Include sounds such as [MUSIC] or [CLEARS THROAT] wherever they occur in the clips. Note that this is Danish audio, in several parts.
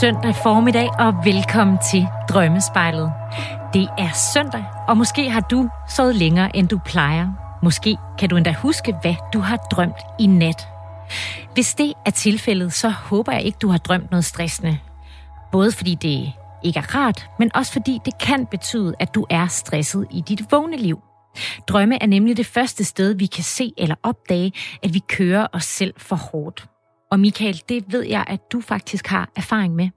Søndag formiddag og velkommen til Drømmespejlet. Det er søndag, og måske har du sovet længere, end du plejer. Måske kan du endda huske, hvad du har drømt i nat. Hvis det er tilfældet, så håber jeg ikke, du har drømt noget stressende. Både fordi det ikke er rart, men også fordi det kan betyde, at du er stresset i dit vågne liv. Drømme er nemlig det første sted, vi kan se eller opdage, at vi kører os selv for hårdt. Og Michael, det ved jeg, at du faktisk har erfaring med.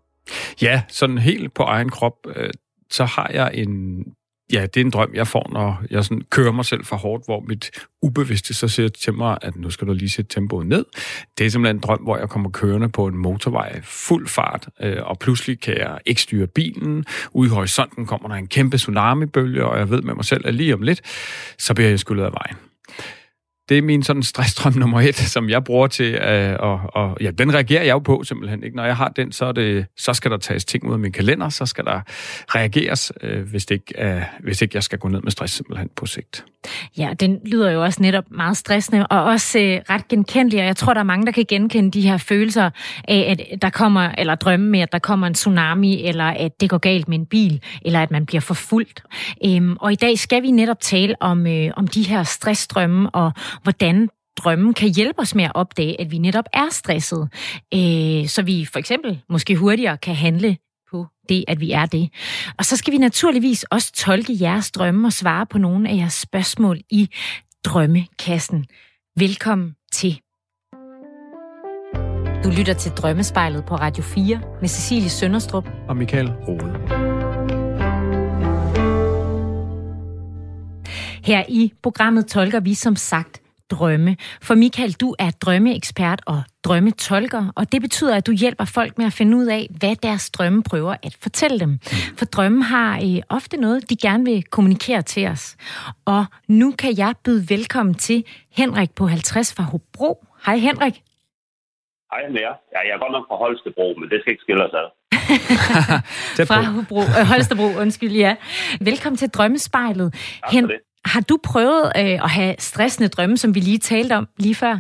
Ja, sådan helt på egen krop, øh, så har jeg en ja, det er en drøm, jeg får, når jeg sådan kører mig selv for hårdt, hvor mit ubevidste så siger til mig, at nu skal du lige sætte tempoet ned. Det er simpelthen en drøm, hvor jeg kommer kørende på en motorvej fuld fart, øh, og pludselig kan jeg ikke styre bilen. Ude i horisonten kommer der en kæmpe tsunamibølge, og jeg ved med mig selv, at lige om lidt, så bliver jeg skyllet af vejen det er min sådan stressstrøm nummer et, som jeg bruger til, øh, og, og ja, den reagerer jeg jo på simpelthen. Ikke? Når jeg har den, så, er det, så skal der tages ting ud af min kalender, så skal der reageres, øh, hvis, det ikke, øh, hvis ikke jeg skal gå ned med stress simpelthen på sigt. Ja, den lyder jo også netop meget stressende, og også øh, ret genkendelig, og jeg tror, der er mange, der kan genkende de her følelser af, at der kommer, eller drømme med, at der kommer en tsunami, eller at det går galt med en bil, eller at man bliver forfulgt. Øhm, og i dag skal vi netop tale om, øh, om de her stressdrømme, og hvordan drømmen kan hjælpe os med at opdage, at vi netop er stresset, øh, så vi for eksempel måske hurtigere kan handle på det, at vi er det. Og så skal vi naturligvis også tolke jeres drømme og svare på nogle af jeres spørgsmål i Drømmekassen. Velkommen til. Du lytter til Drømmespejlet på Radio 4 med Cecilie Sønderstrup og Michael Rode. Her i programmet tolker vi som sagt drømme. For Michael, du er drømmeekspert og drømmetolker, og det betyder, at du hjælper folk med at finde ud af, hvad deres drømme prøver at fortælle dem. For drømme har øh, ofte noget, de gerne vil kommunikere til os. Og nu kan jeg byde velkommen til Henrik på 50 fra Hobro. Hej Henrik. Hej med jer. Ja, jeg er godt nok fra Holstebro, men det skal ikke skille os ad. [LAUGHS] fra Hobro, øh, Holstebro, undskyld, ja. Velkommen til Drømmespejlet. Tak Hen- det. Har du prøvet øh, at have stressende drømme, som vi lige talte om lige før?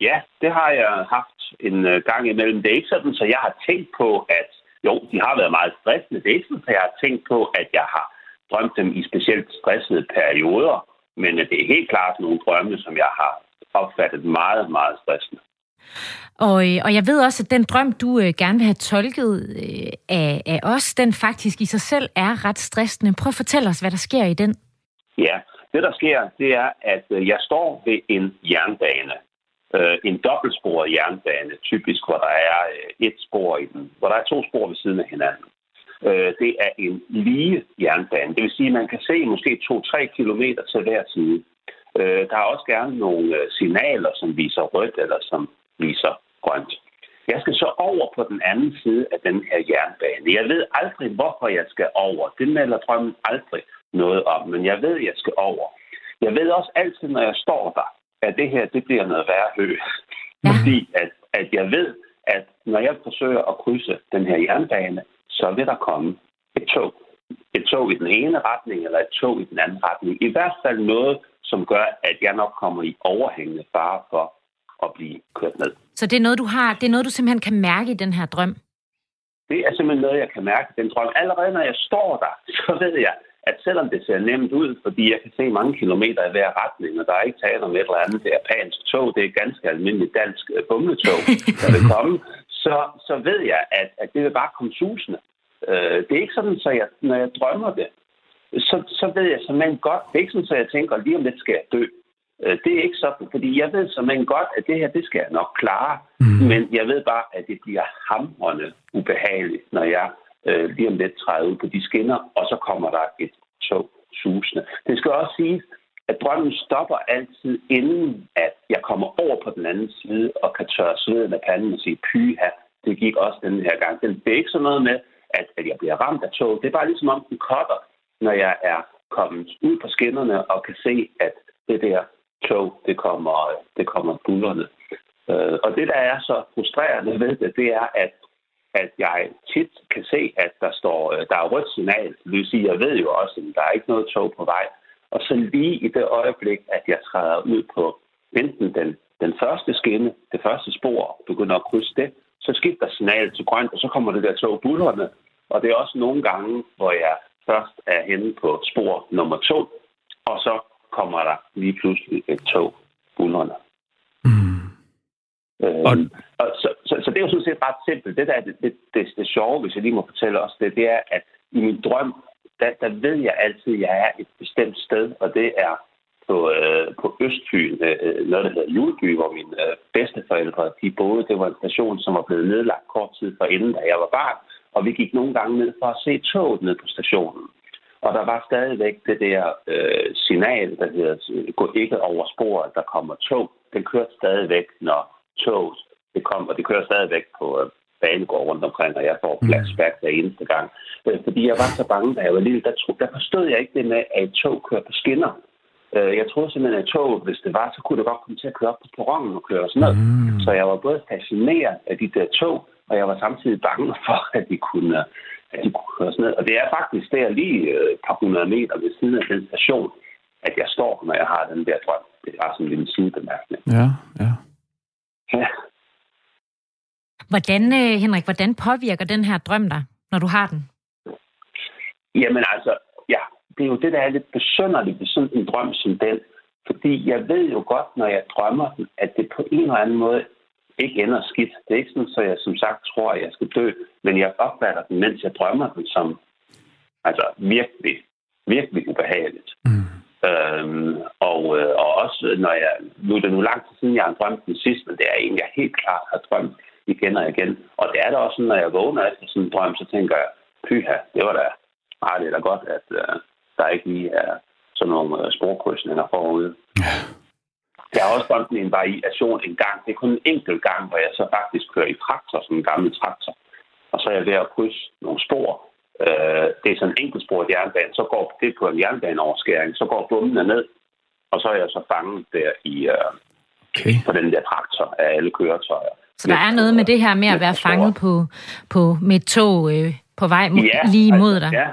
Ja, det har jeg haft en øh, gang imellem. Det er ikke sådan, så jeg har tænkt på, at jo, de har været meget stressende. Det er ikke sådan, at jeg har tænkt på, at jeg har drømt dem i specielt stressede perioder. Men det er helt klart nogle drømme, som jeg har opfattet meget, meget stressende. Og, øh, og jeg ved også, at den drøm, du øh, gerne vil have tolket øh, af, af os, den faktisk i sig selv er ret stressende. Prøv at fortælle os, hvad der sker i den. Ja, det der sker, det er, at øh, jeg står ved en jernbane. Øh, en dobbeltsporet jernbane, typisk, hvor der er øh, et spor i den, hvor der er to spor ved siden af hinanden. Det er en lige jernbane. Det vil sige, at man kan se måske 2-3 kilometer til hver side. Der er også gerne nogle signaler, som viser rødt eller som viser grønt. Jeg skal så over på den anden side af den her jernbane. Jeg ved aldrig, hvorfor jeg skal over. Det melder drømmen aldrig noget om, men jeg ved, at jeg skal over. Jeg ved også altid, når jeg står der, at det her, det bliver noget værre hø. Ja. Fordi at, at jeg ved, at når jeg forsøger at krydse den her jernbane, så vil der komme et tog. Et tog i den ene retning, eller et tog i den anden retning. I hvert fald noget, som gør, at jeg nok kommer i overhængende fare for at blive kørt ned. Så det er noget, du har, det er noget, du simpelthen kan mærke i den her drøm? Det er simpelthen noget, jeg kan mærke i den drøm. Allerede når jeg står der, [LAUGHS] så ved jeg, at selvom det ser nemt ud, fordi jeg kan se mange kilometer i hver retning, og der er ikke tale om et eller andet japansk tog, det er ganske almindeligt dansk øh, bumletog, der vil [LAUGHS] komme, så, så ved jeg, at, at det vil bare komme susende. Øh, det er ikke sådan, så jeg, når jeg drømmer det, så, så ved jeg simpelthen godt, det er ikke sådan, så jeg tænker, lige om lidt skal jeg dø. Øh, det er ikke sådan, fordi jeg ved simpelthen godt, at det her, det skal jeg nok klare, mm. men jeg ved bare, at det bliver hamrende ubehageligt, når jeg øh, lige om lidt træde ud på de skinner, og så kommer der et tog susende. Det skal også siges, at drømmen stopper altid, inden at jeg kommer over på den anden side og kan tørre sveden af panden og sige, pyha, det gik også den her gang. Det er ikke sådan noget med, at, at jeg bliver ramt af tog. Det er bare ligesom om den cutter, når jeg er kommet ud på skinnerne og kan se, at det der tog, det kommer, det kommer bullerne. Øh, og det, der er så frustrerende ved det, det er, at at jeg tit kan se, at der står, øh, der er rødt signal. Det vil sige, jeg ved jo også, at der er ikke noget tog på vej. Og så lige i det øjeblik, at jeg træder ud på enten den, den første skinne, det første spor, begynder at krydse det, så så skifter signalet til grønt, og så kommer det der tog bullerne. Og det er også nogle gange, hvor jeg først er henne på spor nummer to, og så kommer der lige pludselig et tog bullerne. Mm. Øhm, og... og så, så, det er jo sådan set ret simpelt. Det der er det, det, det, det sjove, hvis jeg lige må fortælle os det, det er, at i min drøm, der, der ved jeg altid, at jeg er et bestemt sted, og det er på, øh, på Østfyn, øh, noget der hedder Juleby, hvor mine øh, bedsteforældre de boede. Det var en station, som var blevet nedlagt kort tid for inden, da jeg var barn. Og vi gik nogle gange ned for at se toget ned på stationen. Og der var stadigvæk det der øh, signal, der hedder, øh, gå ikke over sporet, der kommer tog. Den kørte stadigvæk, når toget det kom, og det kører stadigvæk på øh, banegård rundt omkring, og jeg får mm. flashback hver eneste gang. Øh, fordi jeg var så bange, da jeg var lille, der, tro, der forstod jeg ikke det med, at et tog kører på skinner. Øh, jeg troede simpelthen, at tog, hvis det var, så kunne det godt komme til at køre op på perronen og køre og sådan noget. Mm. Så jeg var både fascineret af de der tog, og jeg var samtidig bange [LAUGHS] for, at de kunne, at de kunne køre sådan noget. Og det er faktisk der lige et par hundrede meter ved siden af den station, at jeg står, når jeg har den der drøm. Det er bare sådan en lille sidebemærkning. Ja, ja. Ja. Hvordan, øh, Henrik, hvordan påvirker den her drøm dig, når du har den? Jamen altså, ja, det er jo det, der er lidt besynderligt ved sådan en drøm som den. Fordi jeg ved jo godt, når jeg drømmer den, at det på en eller anden måde ikke ender skidt. Det er ikke sådan, så jeg som sagt tror, at jeg skal dø, men jeg opfatter den, mens jeg drømmer den som altså virkelig, virkelig ubehageligt. Mm. Øhm, og, øh, og også når jeg, nu er det nu lang tid siden, jeg har drømt den sidst, men det er en, jeg helt klart har drømt igen og igen. Og det er da også sådan, når jeg vågner efter sådan en drøm, så tænker jeg, pyha, det var da, ah, det er da godt, at uh, der ikke lige er sådan nogle uh, sporkrydsninger forude. Ja. Jeg har også drømt en variation en gang. Det er kun en enkelt gang, hvor jeg så faktisk kører i traktor, som en gammel traktor. Og så er jeg ved at krydse nogle spor. Uh, det er sådan en enkeltsporet jernbane. Så går det på en jernbaneoverskæring. Så går bomben ned. Og så er jeg så fanget der i, uh, okay. på den der traktor af alle køretøjer. Så der er noget med det her med at være fanget på, på, med et tog øh, på vej mod, ja, lige mod altså, dig. Ja.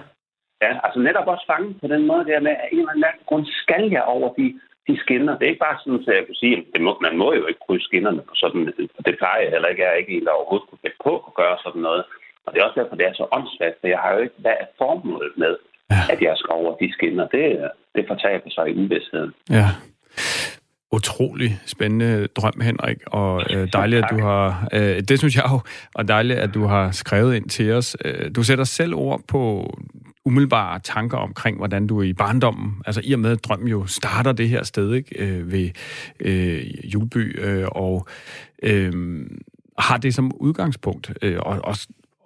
ja, altså netop også fanget på den måde der med, at en eller anden grund skal jeg over de, de skinner. Det er ikke bare sådan, at jeg kan sige, at må, man må jo ikke krydse skinnerne på sådan Det plejer jeg heller ikke. Jeg er ikke en, der overhovedet kunne på at gøre sådan noget. Og det er også derfor, det er så åndssvagt, for jeg har jo ikke, hvad er formålet med, ja. at jeg skal over de skinner. Det, det fortaber sig i uvidstheden. Ja utrolig spændende drøm, Henrik, og øh, dejligt, at du har, øh, det synes jeg jo, og dejligt, at du har skrevet ind til os. Øh, du sætter selv ord på umiddelbare tanker omkring, hvordan du i barndommen, altså i og med, at drømmen jo starter det her sted, ikke, øh, ved øh, Juleby, øh, og øh, har det som udgangspunkt, øh, og, og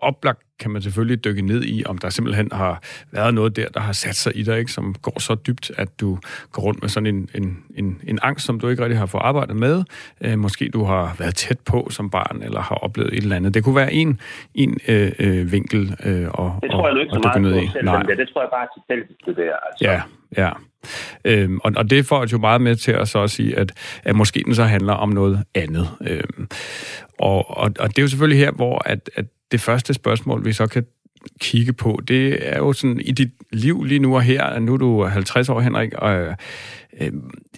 oplagt kan man selvfølgelig dykke ned i, om der simpelthen har været noget der, der har sat sig i dig, ikke, som går så dybt, at du går rundt med sådan en, en, en, en angst, som du ikke rigtig har fået arbejdet med. Øh, måske du har været tæt på som barn, eller har oplevet et eller andet. Det kunne være en, en øh, øh, vinkel øh, og, Det tror jeg nu ikke så meget ned i. Selv, Nej. Det, det tror jeg bare er tilfældigt, det der. Altså. Ja, ja. Øhm, og, og det får jo meget med til at så sige, at, at måske den så handler om noget andet. Øhm, og, og, og det er jo selvfølgelig her, hvor at, at det første spørgsmål, vi så kan kigge på, det er jo sådan i dit liv lige nu og her, nu er du 50 år, Henrik, og øh,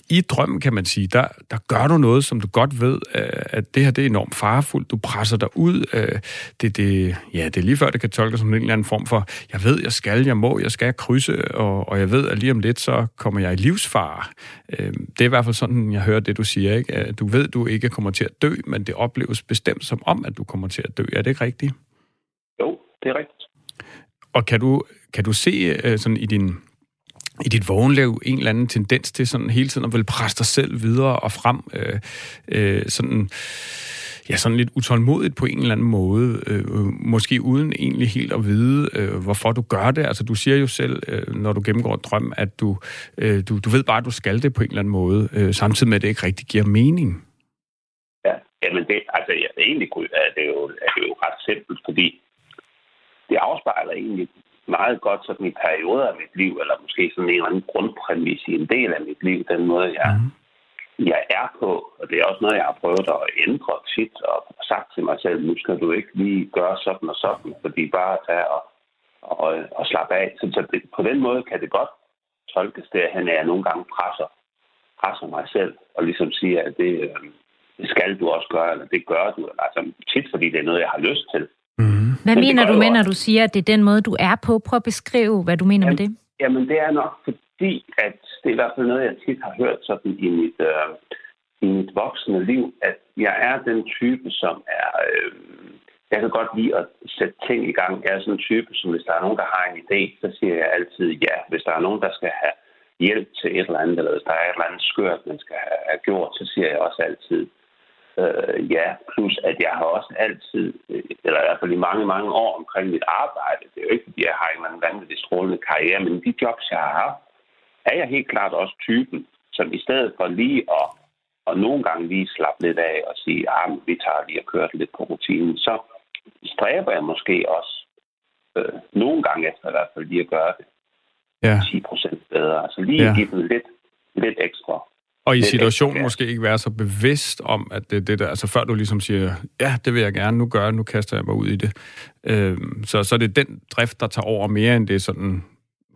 i drømmen, kan man sige, der, der gør du noget, som du godt ved, øh, at det her det er enormt farefuldt. Du presser dig ud. Øh, det, det, ja, det er lige før, det kan tolkes som en eller anden form for, jeg ved, jeg skal, jeg må, jeg skal krydse, og, og jeg ved, at lige om lidt, så kommer jeg i livsfare. Øh, det er i hvert fald sådan, jeg hører det, du siger. Ikke? Du ved, du ikke kommer til at dø, men det opleves bestemt som om, at du kommer til at dø. Er det ikke rigtigt? Jo, det er rigtigt. Og kan du, kan du se sådan i din i dit vågenliv en eller anden tendens til sådan hele tiden at vil presse dig selv videre og frem, øh, øh, sådan, ja, sådan lidt utålmodigt på en eller anden måde, øh, måske uden egentlig helt at vide, øh, hvorfor du gør det. Altså, du siger jo selv, øh, når du gennemgår drøm, at du, øh, du, du ved bare, at du skal det på en eller anden måde, øh, samtidig med, at det ikke rigtig giver mening. Ja, jamen det, altså, ja, det egentlig er det, jo, er det jo ret simpelt, fordi det afspejler egentlig meget godt sådan i perioder af mit liv, eller måske sådan en eller anden grundpræmis i en del af mit liv, den måde, jeg, mm. jeg er på. Og det er også noget, jeg har prøvet at ændre tit og sagt til mig selv, nu skal du ikke lige gøre sådan og sådan, fordi bare tage og, og, og slappe af. Så, så det, på den måde kan det godt tolkes derhen, at jeg nogle gange presser, presser mig selv og ligesom siger, at det, øh, det skal du også gøre, eller det gør du. Altså tit, fordi det er noget, jeg har lyst til. Mm. Hvad Men mener du med, når du siger, at det er den måde, du er på? Prøv at beskrive, hvad du mener jamen, med det. Jamen, det er nok fordi, at det er i hvert fald noget, jeg tit har hørt sådan i mit, øh, i mit voksne liv, at jeg er den type, som er... Øh, jeg kan godt lide at sætte ting i gang. Jeg er sådan en type, som hvis der er nogen, der har en idé, så siger jeg altid ja. Hvis der er nogen, der skal have hjælp til et eller andet, eller hvis der er et eller andet skørt, man skal have gjort, så siger jeg også altid øh, ja. Plus at jeg har også altid, øh, eller i hvert fald i mange, mange år omkring mit arbejde, det er jo ikke, fordi jeg har en vanvittig strålende karriere, men de jobs, jeg har haft, er jeg helt klart også typen, som i stedet for lige at og nogle gange lige slappe lidt af og sige, at ah, vi tager lige og kører lidt på rutinen, så stræber jeg måske også øh, nogle gange efter i hvert fald lige at gøre det ja. 10 procent bedre. Altså lige ja. give dem lidt, lidt ekstra. Og i situationen måske ikke være så bevidst om, at det er det der, altså før du ligesom siger, ja, det vil jeg gerne, nu gør jeg, nu kaster jeg mig ud i det. Øh, så, så det er den drift, der tager over mere end det sådan,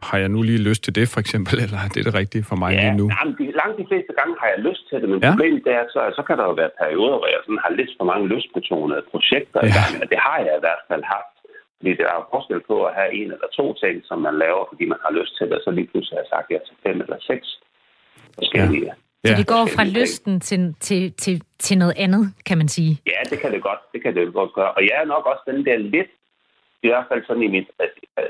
har jeg nu lige lyst til det, for eksempel, [LAUGHS] eller er det det rigtige for mig ja, lige nu? Ja, langt de fleste gange har jeg lyst til det, men ja. problemet er, så, så kan der jo være perioder, hvor jeg sådan har lidt for mange lystbetonede projekter ja. i gang, og det har jeg i hvert fald haft. Fordi der er jo forskel på at have en eller to ting, som man laver, fordi man har lyst til det, og så lige pludselig har jeg sagt ja til fem eller seks forskellige ja. Så det går fra lysten til, til, til, til noget andet, kan man sige? Ja, det kan det godt. Det kan det godt gøre. Og jeg er nok også den der lidt, i hvert fald sådan i mit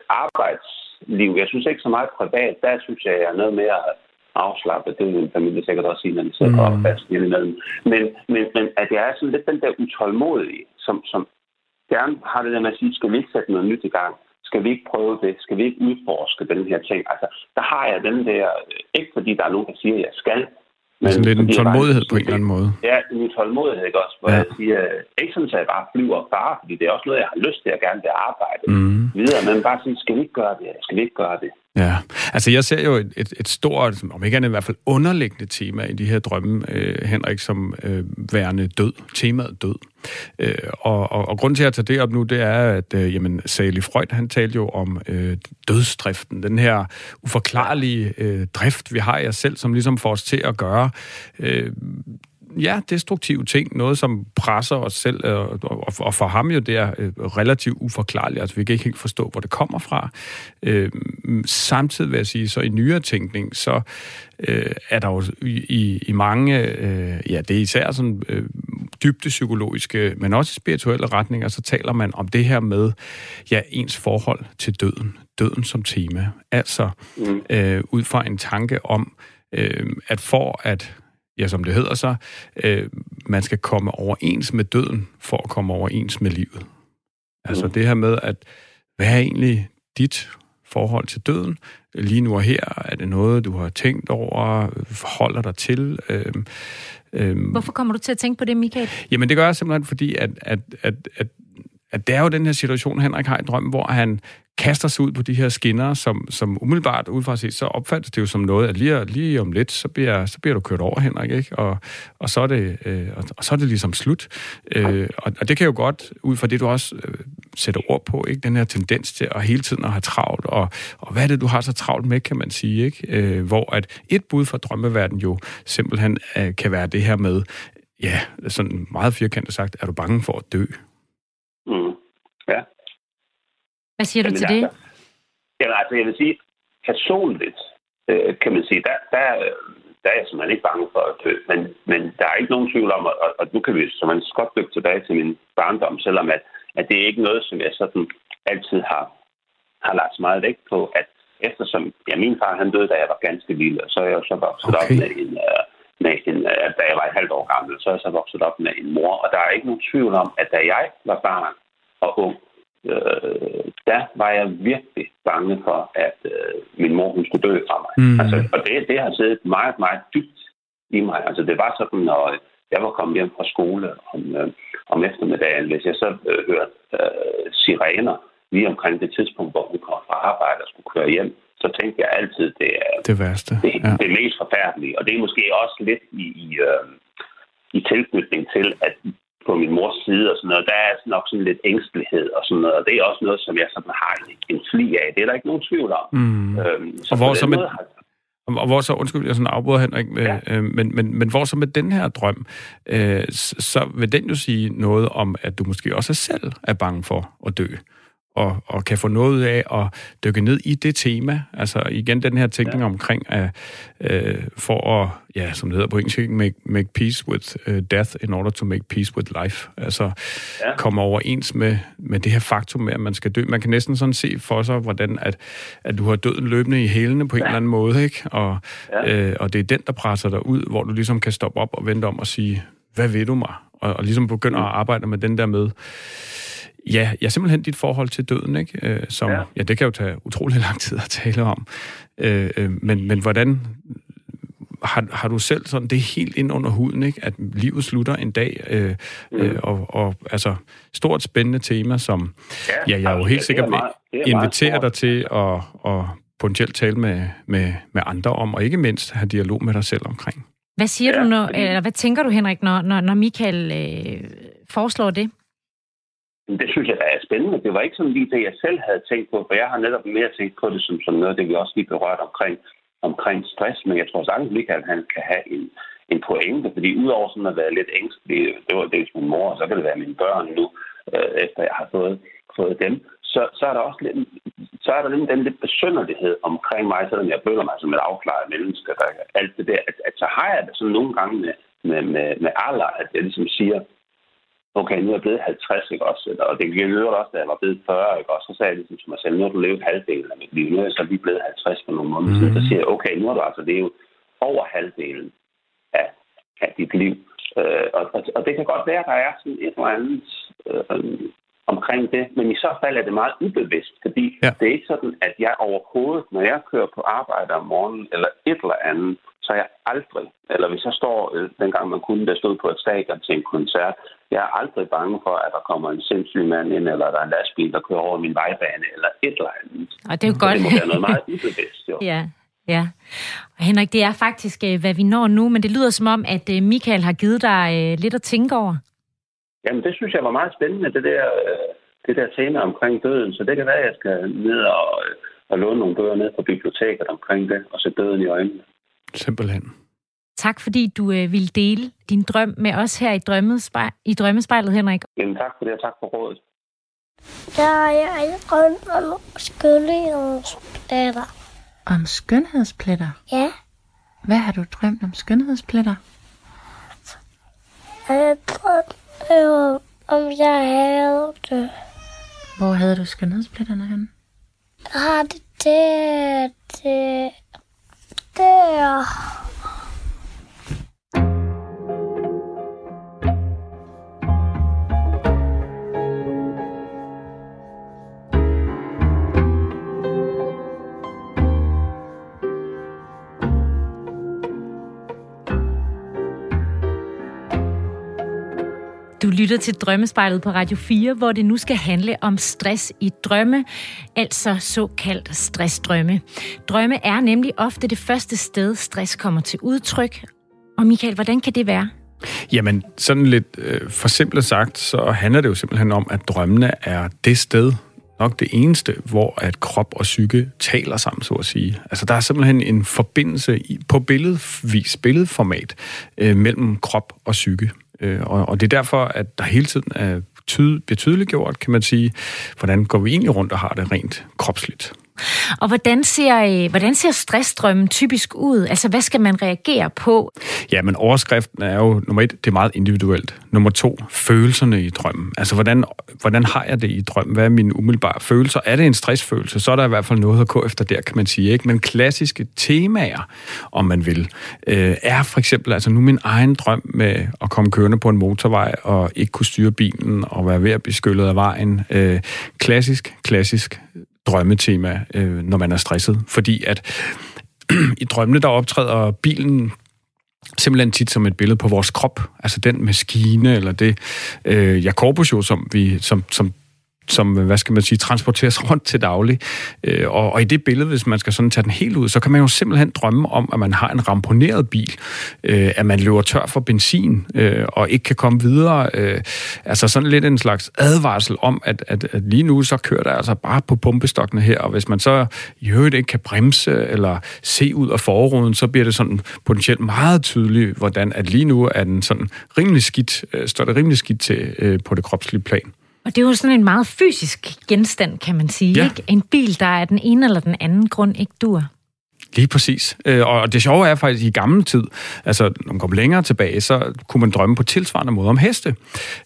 arbejdsliv. Jeg synes ikke så meget privat. Der synes jeg, jeg er noget mere afslappet. Det vil min familie sikkert også sige, når de sidder mm. fast imellem. Men, men, men at jeg er sådan lidt den der utålmodige, som, som gerne har det der med at sige, skal vi ikke sætte noget nyt i gang? Skal vi ikke prøve det? Skal vi ikke udforske den her ting? Altså, der har jeg den der, ikke fordi der er nogen, der siger, at jeg skal, men altså lidt en tålmodighed på en eller anden måde. Ja, en tålmodighed ikke også, hvor ja. jeg siger, ikke sådan, at jeg bare flyver bare, fordi det er også noget, jeg har lyst til at gerne vil arbejde mm. videre, men bare sige, skal vi ikke gøre det, skal vi ikke gøre det? Ja, altså jeg ser jo et, et, et stort, om ikke andet i hvert fald underliggende tema i de her drømme, øh, Henrik, som øh, værende død, temaet død. Øh, og, og, og grunden til at tage det op nu, det er, at øh, jamen, Sally Freud, han talte jo om øh, dødsdriften, den her uforklarlige øh, drift, vi har i os selv, som ligesom får os til at gøre øh, ja, destruktive ting, noget som presser os selv, øh, og, og for ham jo det er øh, relativt uforklarligt, altså vi kan ikke helt forstå, hvor det kommer fra. Øh, samtidig vil jeg sige, så i nyere tænkning, så øh, er der jo i, i mange, øh, ja, det er især sådan øh, dybde psykologiske, men også spirituelle retninger, så taler man om det her med, ja, ens forhold til døden. Døden som tema. Altså, mm. øh, ud fra en tanke om, øh, at for at ja, som det hedder så, øh, man skal komme overens med døden for at komme overens med livet. Altså mm. det her med, at hvad er egentlig dit forhold til døden? Lige nu og her, er det noget, du har tænkt over, forholder dig til? Øh, øh, Hvorfor kommer du til at tænke på det, Michael? Jamen det gør jeg simpelthen, fordi at, at, at, at at det er jo den her situation, Henrik har i drøm, hvor han kaster sig ud på de her skinner, som, som umiddelbart udefra set, så opfattes det jo som noget, at lige, lige om lidt, så bliver, så bliver du kørt over, Henrik, ikke? Og, og, så, er det, øh, og, og så er det ligesom slut. Øh, og, og det kan jo godt, ud fra det, du også øh, sætter ord på, ikke? Den her tendens til at hele tiden at have travlt, og, og hvad er det, du har så travlt med, kan man sige, ikke? Øh, hvor at et bud fra drømmeverden jo simpelthen øh, kan være det her med, ja, sådan meget firkantet sagt, er du bange for at dø? Mm. Ja. Hvad siger du Jamen, til det? Altså, jamen, altså, jeg vil sige, personligt, øh, kan man sige, der, der, der er jeg simpelthen ikke bange for at dø. Men, men der er ikke nogen tvivl om, og, og nu kan vi så man godt dykke tilbage til min barndom, selvom at, at det er ikke noget, som jeg sådan altid har, har lagt så meget vægt på, at eftersom, ja, min far han døde, da jeg var ganske lille, og så er jeg så vokset okay. op med en, uh, med en, uh, da jeg var et halvt år gammel, så er jeg så vokset op med en mor, og der er ikke nogen tvivl om, at da jeg var barn og ung, øh, der var jeg virkelig bange for, at øh, min mor hun skulle dø fra mig. Mm. Altså, og det, det har siddet meget, meget dybt i mig. Altså, det var sådan, når jeg var kommet hjem fra skole om, øh, om eftermiddagen, hvis jeg så øh, hørte øh, sirener lige omkring det tidspunkt, hvor hun kom fra arbejde og skulle køre hjem, så tænkte jeg altid, det er det, værste. det, ja. det mest forfærdelige. Og det er måske også lidt i, i, øh, i tilknytning til, at på min mors side og sådan noget, der er nok sådan lidt ængstelighed og sådan noget, og det er også noget, som jeg sådan har en, fli af. Det er der ikke nogen tvivl om. Mm. Øhm, så og hvor så med, har... Og hvor så, undskyld, jeg sådan afbryder Henrik, ja. øh, men, men, men hvor så med den her drøm, øh, så vil den jo sige noget om, at du måske også selv er bange for at dø og, og kan få noget af at dykke ned i det tema. Altså igen den her tænkning ja. omkring, at øh, for at, ja, som det hedder på engelsk, make, make peace with uh, death in order to make peace with life. Altså ja. komme overens med, med det her faktum med, at man skal dø. Man kan næsten sådan se for sig, hvordan at, at du har døden løbende i hælene på en ja. eller anden måde, ikke? Og, ja. øh, og det er den, der presser dig ud, hvor du ligesom kan stoppe op og vente om og sige, hvad ved du mig? Og, og ligesom begynder mm. at arbejde med den der med, Ja, ja, simpelthen dit forhold til døden, ikke? Øh, som, ja. ja, det kan jo tage utrolig lang tid at tale om. Øh, øh, men, men hvordan har, har du selv sådan det helt ind under huden, ikke? At livet slutter en dag, øh, mm. øh, og, og altså stort spændende tema, som ja, ja jeg er jo helt sikkert vil invitere dig til at, at potentielt tale med, med, med andre om, og ikke mindst have dialog med dig selv omkring. Hvad siger ja, du, når, eller hvad tænker du, Henrik, når, når, når Michael øh, foreslår det? Det synes jeg, der er spændende. Det var ikke sådan lige det, jeg selv havde tænkt på, for jeg har netop mere tænkt på det som, som noget, det vi også lige berørt omkring, omkring stress, men jeg tror sagtens, Michael han kan have en, en pointe, fordi udover sådan at være lidt ængstelig, det var dels min mor, og så kan det være mine børn nu, øh, efter jeg har fået, fået dem, så, så er der også lidt, så er der lidt den lidt besynderlighed omkring mig, selvom jeg føler mig som et afklaret menneske, der, alt det der, at, at så har jeg det sådan nogle gange med, med, med, med alder, at jeg ligesom siger, okay, nu er jeg blevet 50, ikke også? Og det gik jo også, da jeg var blevet 40, ikke også? Så sagde jeg ligesom til mig selv, nu har du levet halvdelen af mit liv. Nu er jeg så lige blevet 50 for nogle måneder siden. Mm. Så siger jeg, okay, nu har du altså levet over halvdelen af, af dit liv. Øh, og, og, og, det kan godt være, at der er sådan et eller andet øh, omkring det, men i så fald er det meget ubevidst, fordi ja. det er ikke sådan, at jeg overhovedet, når jeg kører på arbejde om morgenen eller et eller andet, så jeg aldrig, eller hvis jeg står, øh, dengang man kunne, der stod på et stadion til en koncert, jeg er aldrig bange for, at der kommer en sindssyg mand ind, eller der er en lastbil, der kører over min vejbane, eller et eller andet. Og det er jo godt. det må være noget meget ubevidst, jo. [LAUGHS] ja. Ja, og Henrik, det er faktisk, øh, hvad vi når nu, men det lyder som om, at øh, Michael har givet dig lidt at tænke over. Jamen, det synes jeg var meget spændende, det der, det der tema omkring døden. Så det kan være, at jeg skal ned og, og låne nogle bøger ned på biblioteket omkring det, og se døden i øjnene. Simpelthen. Tak fordi du øh, ville dele din drøm med os her i, drømmespej- i Drømmespejlet, Henrik. Jamen tak for det, og tak for rådet. Ja, jeg er drømt om skønhedspletter. Om skønhedspletter? Ja. Hvad har du drømt om skønhedspletter? Jeg drømte om jeg havde det. Hvor havde du skønhedspletterne hen? Jeg har det der, det der. Du lytter til Drømmespejlet på Radio 4, hvor det nu skal handle om stress i drømme, altså såkaldt stressdrømme. Drømme er nemlig ofte det første sted, stress kommer til udtryk. Og Michael, hvordan kan det være? Jamen, sådan lidt øh, for simpelt sagt, så handler det jo simpelthen om, at drømmene er det sted, nok det eneste, hvor at krop og psyke taler sammen, så at sige. Altså, der er simpelthen en forbindelse i, på billedvis, billedformat øh, mellem krop og psyke. Øh, og, og det er derfor, at der hele tiden er tyd, bliver tydeliggjort, kan man sige, hvordan går vi egentlig rundt og har det rent kropsligt. Og hvordan ser, øh, hvordan ser stressdrømmen typisk ud? Altså, hvad skal man reagere på? Ja, men overskriften er jo, nummer et, det er meget individuelt. Nummer to, følelserne i drømmen. Altså, hvordan, hvordan har jeg det i drømmen? Hvad er mine umiddelbare følelser? Er det en stressfølelse, så er der i hvert fald noget at gå efter der, kan man sige. Ikke? Men klassiske temaer, om man vil, øh, er for eksempel, altså nu min egen drøm med at komme kørende på en motorvej og ikke kunne styre bilen og være ved at blive skyllet af vejen. Øh, klassisk, klassisk drømmetema, øh, når man er stresset. Fordi at [CLEARS THROAT] i drømmene, der optræder bilen simpelthen tit som et billede på vores krop. Altså den maskine, eller det øh, Jacobus jo, som, vi, som, som som, hvad skal man sige, transporteres [LAUGHS] rundt til daglig. Øh, og, og i det billede, hvis man skal sådan tage den helt ud, så kan man jo simpelthen drømme om, at man har en ramponeret bil, øh, at man løber tør for benzin øh, og ikke kan komme videre. Øh, altså sådan lidt en slags advarsel om, at, at, at lige nu så kører der altså bare på pumpestokkene her, og hvis man så i øvrigt ikke kan bremse eller se ud af forruden, så bliver det sådan potentielt meget tydeligt, hvordan at lige nu er den sådan rimelig skidt, øh, står det rimelig skidt til øh, på det kropslige plan. Og det er jo sådan en meget fysisk genstand, kan man sige. Ja. Ikke? En bil, der er den ene eller den anden grund ikke dur. Lige præcis. Øh, Og det sjove er faktisk, i gamle tid, altså når man kom længere tilbage, så kunne man drømme på tilsvarende måde om heste.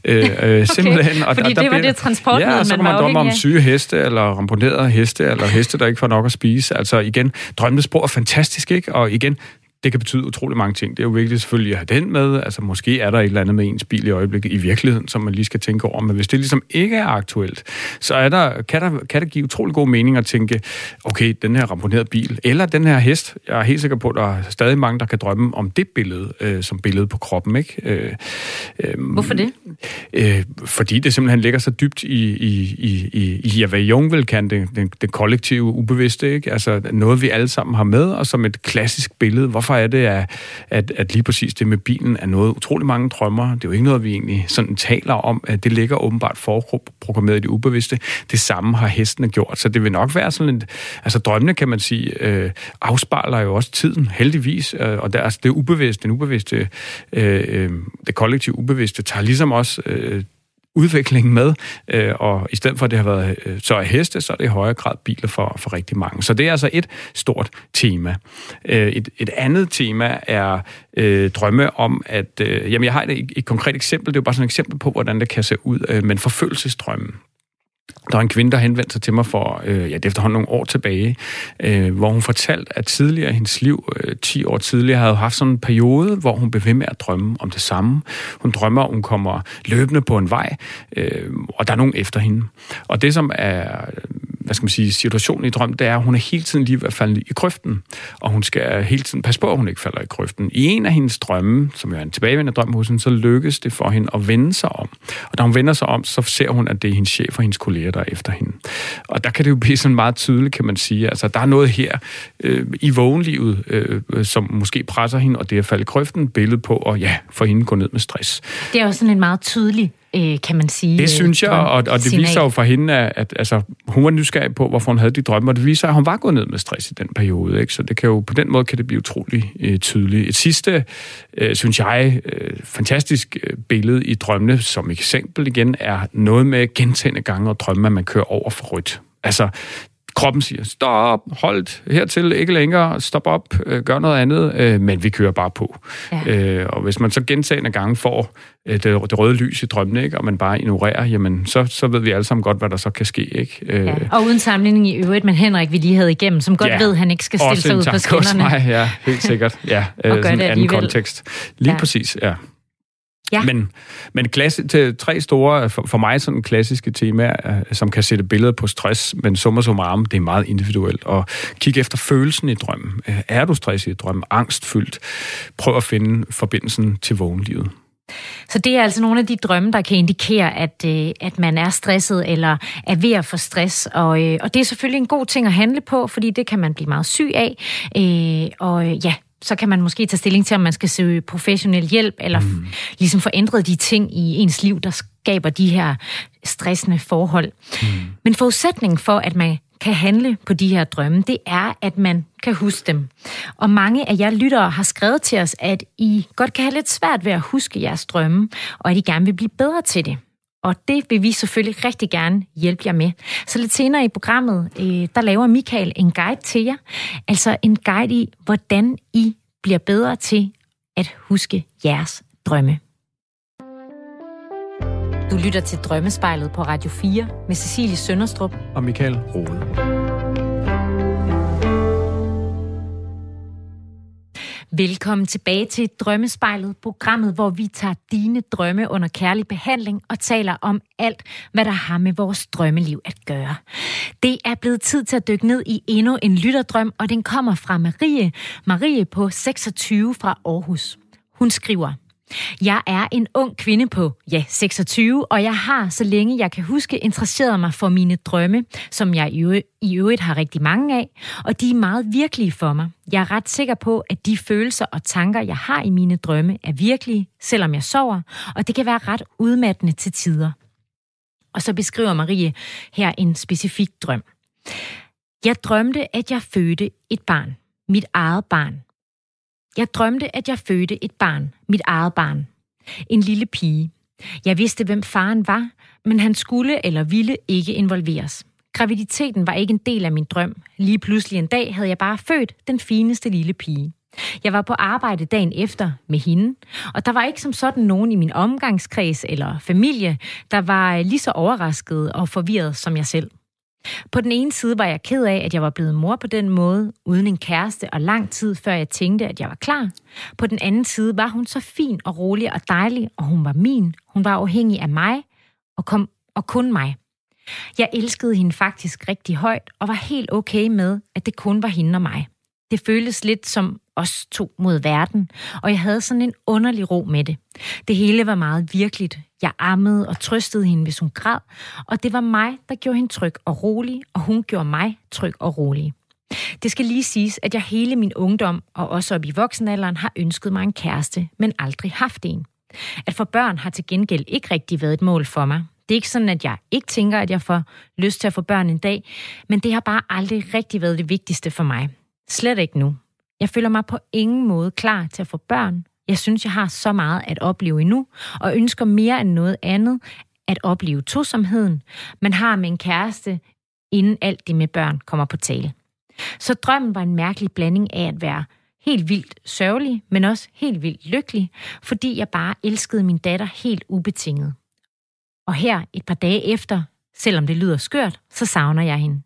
Øh, [LAUGHS] okay. Simpelthen. Fordi det var bliver- det transportmiddel, ja, og så kunne man drømme om syge heste, eller ramponerede heste, eller heste, der ikke får nok at spise. Altså igen, drømmesprog er fantastisk, ikke? Og igen, det kan betyde utrolig mange ting. Det er jo vigtigt selvfølgelig at have den med. Altså måske er der et eller andet med ens bil i øjeblikket i virkeligheden, som man lige skal tænke over. Men hvis det ligesom ikke er aktuelt, så er der, kan, der, kan det give utrolig god mening at tænke, okay, den her ramponerede bil, eller den her hest. Jeg er helt sikker på, at der er stadig mange, der kan drømme om det billede, øh, som billede på kroppen. Ikke? Øh, øh, Hvorfor det? Øh, fordi det simpelthen ligger så dybt i, i, i, i, i hvad Jung vil kalde det, det, det kollektive ubevidste, ikke? Altså noget, vi alle sammen har med, og som et klassisk billede. Hvorfor er det, at, at, at lige præcis det med bilen er noget, utrolig mange drømmer. Det er jo ikke noget, vi egentlig sådan taler om. At det ligger åbenbart forprogrammeret i det ubevidste. Det samme har hestene gjort, så det vil nok være sådan et... Altså drømmene, kan man sige, øh, afspejler jo også tiden, heldigvis, øh, og der, altså, det ubevidste, den ubevidste, øh, øh, det kollektive ubevidste, tager ligesom også øh, udviklingen med, øh, og i stedet for at det har været øh, så er heste, så er det i højere grad biler for, for rigtig mange. Så det er altså et stort tema. Øh, et, et andet tema er øh, drømme om, at... Øh, jamen, jeg har et, et konkret eksempel, det er jo bare sådan et eksempel på, hvordan det kan se ud, øh, men forfølgelsesdrømmen. Der var en kvinde, der henvendte sig til mig for, øh, ja, det efterhånden nogle år tilbage, øh, hvor hun fortalte, at tidligere i hendes liv, øh, 10 år tidligere, havde haft sådan en periode, hvor hun blev ved med at drømme om det samme. Hun drømmer, hun kommer løbende på en vej, øh, og der er nogen efter hende. Og det, som er hvad skal man sige, situationen i drømmen, det er, at hun er hele tiden lige ved at falde i grøften, og hun skal hele tiden passe på, at hun ikke falder i grøften. I en af hendes drømme, som jo er en tilbagevendende drøm hos hende, så lykkes det for hende at vende sig om. Og da hun vender sig om, så ser hun, at det er hendes chef og hendes kolleger, der er efter hende. Og der kan det jo blive sådan meget tydeligt, kan man sige. Altså, der er noget her øh, i vågenlivet, øh, som måske presser hende, og det er at falde i grøften, billede på, og ja, for hende gå ned med stress. Det er jo sådan en meget tydelig, øh, kan man sige... Det synes jeg, drøm- og, og det viser jo for hende, at, at altså, hun var nysgerrig på, hvorfor hun havde de drømme, og det viser, at hun var gået ned med stress i den periode. Ikke? Så det kan jo, på den måde kan det blive utrolig øh, tydeligt. Et sidste, øh, synes jeg, øh, fantastisk øh, billede i drømmene, som eksempel igen, er noget med gentagende gange at drømme, at man kører over for rødt. Altså, kroppen siger, stop, hold hertil, ikke længere, stop op, øh, gør noget andet, øh, men vi kører bare på. Ja. Øh, og hvis man så gentagende gange får øh, det, det røde lys i drømmene, ikke, og man bare ignorerer, jamen, så, så ved vi alle sammen godt, hvad der så kan ske. Ikke? Øh, Ja. Og uden sammenligning i øvrigt, men Henrik, vi lige havde igennem, som godt Ja. ved, at han ikke skal stille også sig ud på skinnerne. mig, ja, helt sikkert. Ja, [LAUGHS] øh, Og sådan en anden alligevel. kontekst. Lige ja. præcis, ja. Ja. Men, men klasse, til tre store, for, for mig sådan klassiske temaer, øh, som kan sætte billeder på stress, men summa summarum, det er meget individuelt. Og kig efter følelsen i drømmen. Øh, Er du stresset i drømmen? Angstfyldt? Prøv at finde forbindelsen til vågenlivet. Så det er altså nogle af de drømme, der kan indikere, at, øh, at man er stresset eller er ved at få stress. Og, øh, og det er selvfølgelig en god ting at handle på, fordi det kan man blive meget syg af. Øh, og ja, så kan man måske tage stilling til, om man skal søge professionel hjælp, eller mm. ligesom få ændret de ting i ens liv, der skaber de her stressende forhold. Mm. Men forudsætningen for, at man kan handle på de her drømme, det er, at man kan huske dem. Og mange af jer lyttere har skrevet til os, at I godt kan have lidt svært ved at huske jeres drømme, og at I gerne vil blive bedre til det. Og det vil vi selvfølgelig rigtig gerne hjælpe jer med. Så lidt senere i programmet, øh, der laver Michael en guide til jer. Altså en guide i, hvordan I bliver bedre til at huske jeres drømme. Du lytter til Drømmespejlet på Radio 4 med Cecilie Sønderstrup. Og Michael Rode. Velkommen tilbage til Drømmespejlet, programmet, hvor vi tager dine drømme under kærlig behandling og taler om alt, hvad der har med vores drømmeliv at gøre. Det er blevet tid til at dykke ned i endnu en lytterdrøm, og den kommer fra Marie. Marie på 26 fra Aarhus. Hun skriver, jeg er en ung kvinde på, ja, 26, og jeg har, så længe jeg kan huske, interesseret mig for mine drømme, som jeg i øvrigt har rigtig mange af, og de er meget virkelige for mig. Jeg er ret sikker på, at de følelser og tanker, jeg har i mine drømme, er virkelige, selvom jeg sover, og det kan være ret udmattende til tider. Og så beskriver Marie her en specifik drøm. Jeg drømte, at jeg fødte et barn. Mit eget barn. Jeg drømte, at jeg fødte et barn. Mit eget barn. En lille pige. Jeg vidste, hvem faren var, men han skulle eller ville ikke involveres. Graviditeten var ikke en del af min drøm. Lige pludselig en dag havde jeg bare født den fineste lille pige. Jeg var på arbejde dagen efter med hende, og der var ikke som sådan nogen i min omgangskreds eller familie, der var lige så overrasket og forvirret som jeg selv. På den ene side var jeg ked af, at jeg var blevet mor på den måde, uden en kæreste og lang tid før jeg tænkte, at jeg var klar. På den anden side var hun så fin og rolig og dejlig, og hun var min. Hun var afhængig af mig og, kom, og kun mig. Jeg elskede hende faktisk rigtig højt og var helt okay med, at det kun var hende og mig. Det føltes lidt som os to mod verden, og jeg havde sådan en underlig ro med det. Det hele var meget virkeligt. Jeg ammede og trøstede hende, hvis hun græd, og det var mig, der gjorde hende tryg og rolig, og hun gjorde mig tryg og rolig. Det skal lige siges, at jeg hele min ungdom og også op i voksenalderen har ønsket mig en kæreste, men aldrig haft en. At få børn har til gengæld ikke rigtig været et mål for mig. Det er ikke sådan, at jeg ikke tænker, at jeg får lyst til at få børn en dag, men det har bare aldrig rigtig været det vigtigste for mig. Slet ikke nu. Jeg føler mig på ingen måde klar til at få børn. Jeg synes, jeg har så meget at opleve endnu, og ønsker mere end noget andet at opleve tosomheden, man har med en kæreste, inden alt det med børn kommer på tale. Så drømmen var en mærkelig blanding af at være helt vildt sørgelig, men også helt vildt lykkelig, fordi jeg bare elskede min datter helt ubetinget. Og her, et par dage efter, selvom det lyder skørt, så savner jeg hende.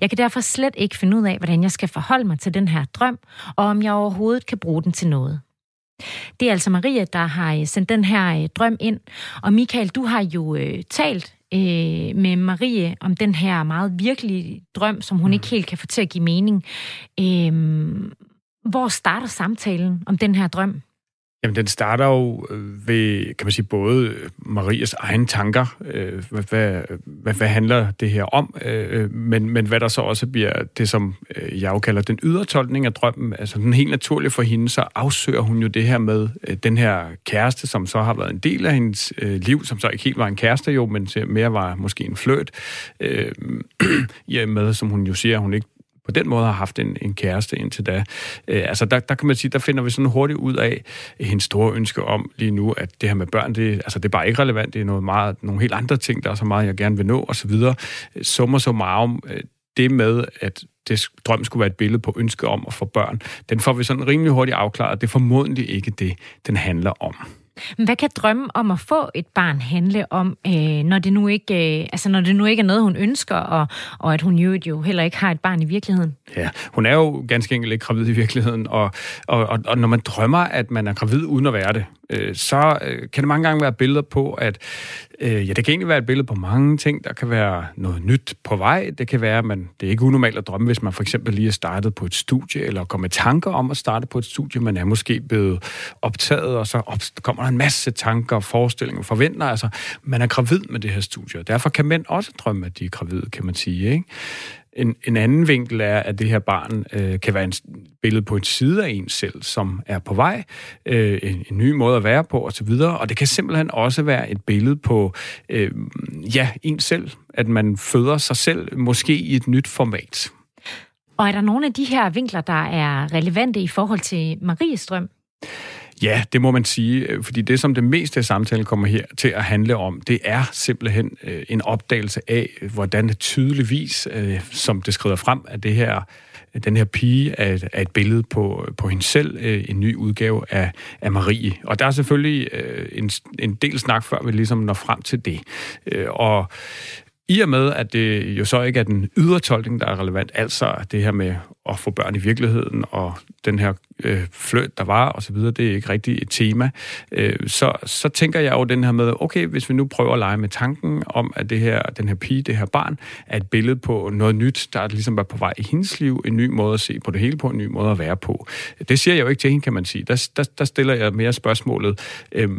Jeg kan derfor slet ikke finde ud af, hvordan jeg skal forholde mig til den her drøm, og om jeg overhovedet kan bruge den til noget. Det er altså Maria, der har øh, sendt den her øh, drøm ind. Og Michael, du har jo øh, talt øh, med Marie om den her meget virkelige drøm, som hun mm. ikke helt kan få til at give mening. Øh, hvor starter samtalen om den her drøm? Jamen, den starter jo øh, ved, kan man sige, både Marias egne tanker, øh, hvad, hvad, hvad, hvad handler det her om, øh, øh, men, men hvad der så også bliver det, som øh, jeg jo kalder den ydre tolkning af drømmen, altså den helt naturlige for hende, så afsøger hun jo det her med øh, den her kæreste, som så har været en del af hendes øh, liv, som så ikke helt var en kæreste jo, men mere var måske en fløt, øh, [CLEARS THROAT] ja, med, som hun jo siger, hun ikke på den måde har haft en, en kæreste indtil da. Øh, altså der, der kan man sige, der finder vi sådan hurtigt ud af hendes store ønske om lige nu, at det her med børn, det, altså det er bare ikke relevant, det er noget meget, nogle helt andre ting, der er så meget, jeg gerne vil nå osv. Summer så øh, meget om øh, det med, at det drøm skulle være et billede på ønske om at få børn, den får vi sådan rimelig hurtigt afklaret. Det er formodentlig ikke det, den handler om. Hvad kan drømme om at få et barn handle om, øh, når, det nu ikke, øh, altså når det nu ikke er noget, hun ønsker, og, og at hun jo, jo heller ikke har et barn i virkeligheden? Ja, hun er jo ganske enkelt ikke gravid i virkeligheden, og, og, og, og når man drømmer, at man er gravid uden at være det, øh, så øh, kan det mange gange være billeder på, at øh, ja, det kan egentlig være et billede på mange ting. Der kan være noget nyt på vej. Det kan være, at man, det er ikke unormalt at drømme, hvis man for eksempel lige er startet på et studie, eller kommer i tanker om at starte på et studie. Man er måske blevet optaget, og så op, kommer der en masse tanker, forestillinger, forventer. Altså, man er gravid med det her studie. Derfor kan mænd også drømme, at de er gravide, kan man sige. Ikke? En, en anden vinkel er, at det her barn øh, kan være en billede på en side af en selv, som er på vej, øh, en, en ny måde at være på osv., og det kan simpelthen også være et billede på, øh, ja, en selv, at man føder sig selv, måske i et nyt format. Og er der nogle af de her vinkler, der er relevante i forhold til Maries drøm? Ja, det må man sige, øh, fordi det, som det meste af samtalen kommer her til at handle om, det er simpelthen øh, en opdagelse af, hvordan det tydeligvis, øh, som det skrider frem, at det her, den her pige er, er et billede på, på hende selv, øh, en ny udgave af, af Marie. Og der er selvfølgelig øh, en, en del snak, før vi ligesom når frem til det. Og i og med, at det jo så ikke er den ydre tolkning, der er relevant, altså det her med at få børn i virkeligheden, og den her øh, fløt, der var, og så videre, det er ikke rigtig et tema, øh, så, så tænker jeg jo den her med, okay, hvis vi nu prøver at lege med tanken om, at det her, den her pige, det her barn, er et billede på noget nyt, der ligesom er på vej i hendes liv, en ny måde at se på det hele på, en ny måde at være på. Det siger jeg jo ikke til hende, kan man sige. Der, der, der stiller jeg mere spørgsmålet, øh,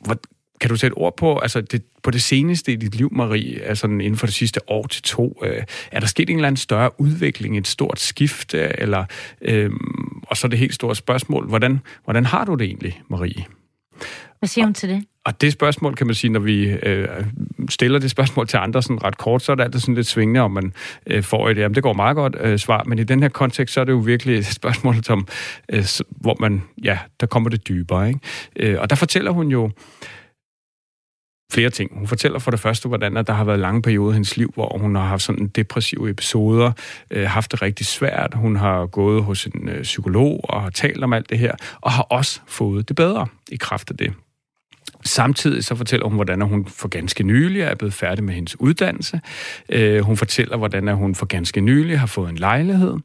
hvor, kan du sætte ord på, altså det, på det seneste i dit liv, Marie, altså inden for det sidste år til to, øh, er der sket en eller anden større udvikling, et stort skift, øh, eller, øh, og så det helt store spørgsmål, hvordan, hvordan har du det egentlig, Marie? Hvad siger hun til det? Og det spørgsmål, kan man sige, når vi øh, stiller det spørgsmål til andre sådan ret kort, så er det altid sådan lidt svingende, om man øh, får et, jamen det går meget godt øh, svar, men i den her kontekst, så er det jo virkelig et spørgsmål, som, øh, hvor man, ja, der kommer det dybere, ikke? Øh, og der fortæller hun jo, flere ting. Hun fortæller for det første, hvordan at der har været lange perioder i hendes liv, hvor hun har haft sådan depressive episoder, øh, haft det rigtig svært. Hun har gået hos en øh, psykolog og har talt om alt det her, og har også fået det bedre i kraft af det. Samtidig så fortæller hun, hvordan hun for ganske nylig er blevet færdig med hendes uddannelse. Øh, hun fortæller, hvordan hun for ganske nylig har fået en lejlighed.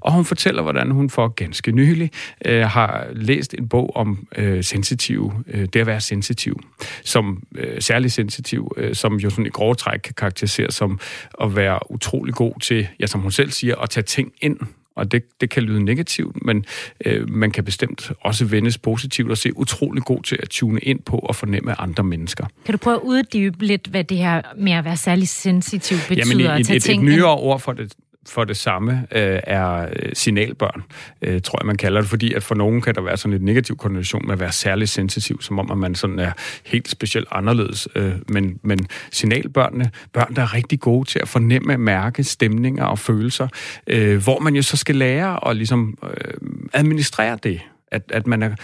Og hun fortæller, hvordan hun for ganske nylig øh, har læst en bog om øh, sensitiv, øh, det at være sensitiv. Som øh, særlig sensitiv, øh, som jo sådan i grove træk kan karakteriseres som at være utrolig god til, ja som hun selv siger, at tage ting ind og det, det kan lyde negativt, men øh, man kan bestemt også vendes positivt og se utrolig god til at tune ind på og fornemme andre mennesker. Kan du prøve at uddybe lidt, hvad det her med at være særlig sensitiv betyder? Jamen, et, et, ting et nyere ord for det, for det samme øh, er øh, signalbørn, øh, tror jeg, man kalder det, fordi at for nogen kan der være sådan et negativ konnotation med at være særlig sensitiv, som om at man sådan er helt specielt anderledes. Øh, men, men signalbørnene, børn, der er rigtig gode til at fornemme, mærke stemninger og følelser, øh, hvor man jo så skal lære at ligesom øh, administrere det at, at man er,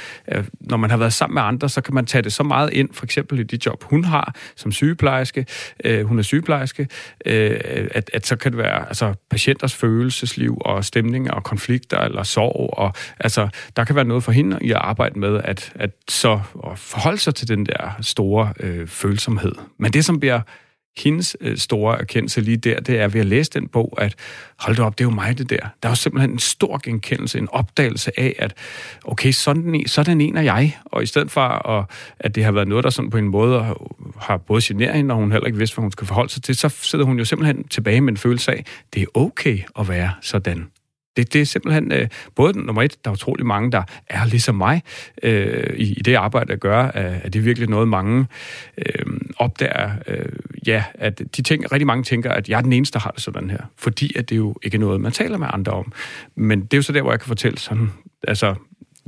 når man har været sammen med andre, så kan man tage det så meget ind, for eksempel i det job, hun har som sygeplejerske, øh, hun er sygeplejerske, øh, at, at så kan det være altså, patienters følelsesliv og stemninger og konflikter eller sorg, og altså, der kan være noget for hende i at arbejde med, at, at så at forholde sig til den der store øh, følsomhed. Men det, som bliver hendes øh, store erkendelse lige der, det er ved at læse den bog, at hold da op, det er jo mig det der. Der er jo simpelthen en stor genkendelse, en opdagelse af, at okay, sådan en, sådan en er jeg. Og i stedet for, at, at det har været noget, der sådan på en måde har både generet hende, og hun heller ikke vidste, hvad hun skal forholde sig til, så sidder hun jo simpelthen tilbage med en følelse af, det er okay at være sådan. Det, det er simpelthen øh, både nummer et, der er utrolig mange, der er ligesom mig øh, i, i det arbejde, jeg gør, at, er det virkelig noget, mange øh, opdager, øh, ja, at de tænker, rigtig mange tænker, at jeg er den eneste, der har det sådan her, fordi at det jo ikke er noget, man taler med andre om. Men det er jo så der, hvor jeg kan fortælle sådan, altså,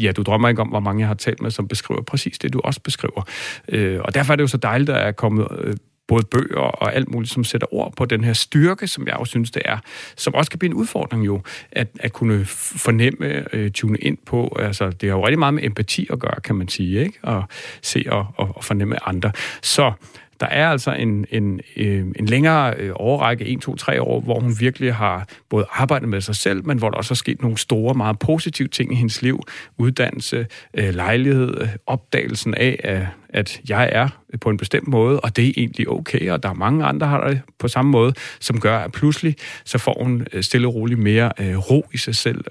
ja, du drømmer ikke om, hvor mange jeg har talt med, som beskriver præcis det, du også beskriver. Øh, og derfor er det jo så dejligt, at der er kommet øh, både bøger og alt muligt, som sætter ord på den her styrke, som jeg også synes, det er, som også kan blive en udfordring jo, at, at kunne fornemme, øh, tune ind på, altså det har jo rigtig meget med empati at gøre, kan man sige, ikke? Og se og, og, og fornemme andre. Så der er altså en, en, øh, en længere øh, overrække, 1, 2, 3 år, hvor hun virkelig har både arbejdet med sig selv, men hvor der også er sket nogle store, meget positive ting i hendes liv. Uddannelse, øh, lejlighed, øh, opdagelsen af, at at jeg er på en bestemt måde, og det er egentlig okay, og der er mange andre, der har det på samme måde, som gør, at pludselig så får hun øh, stille og roligt mere øh, ro i sig selv,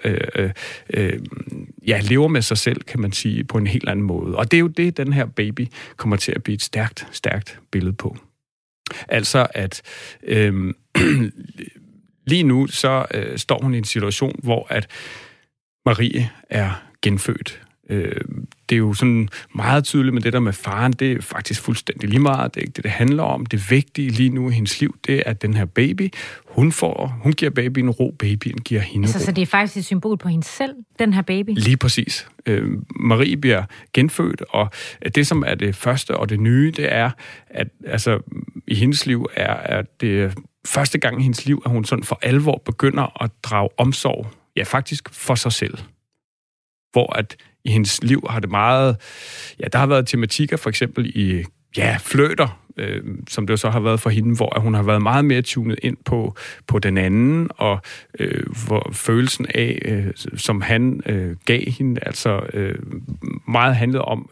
øh, ja, lever med sig selv, kan man sige, på en helt anden måde. Og det er jo det, den her baby kommer til at blive et stærkt, stærkt billede på. Altså at Øh, [CLEARS THROAT] lige nu så øh, står hun i en situation, hvor at Marie er genfødt. Øh, det er jo sådan meget tydeligt med det der med faren, det er faktisk fuldstændig lige meget. Det er ikke det, det handler om. Det vigtige lige nu i hendes liv, det er, at den her baby, hun får, hun giver babyen ro, babyen giver hende altså, ro. Så det er faktisk et symbol på hende selv, den her baby? Lige præcis. Øh, Marie bliver genfødt, og det, som er det første og det nye, det er, at altså, i hendes liv er, at det første gang i hendes liv, at hun sådan for alvor begynder at drage omsorg, ja faktisk for sig selv. Hvor at i hendes liv har det meget... Ja, der har været tematikker for eksempel i ja, fløter, øh, som det jo så har været for hende, hvor hun har været meget mere tunet ind på, på den anden, og øh, hvor følelsen af, øh, som han øh, gav hende, altså øh, meget handlede om,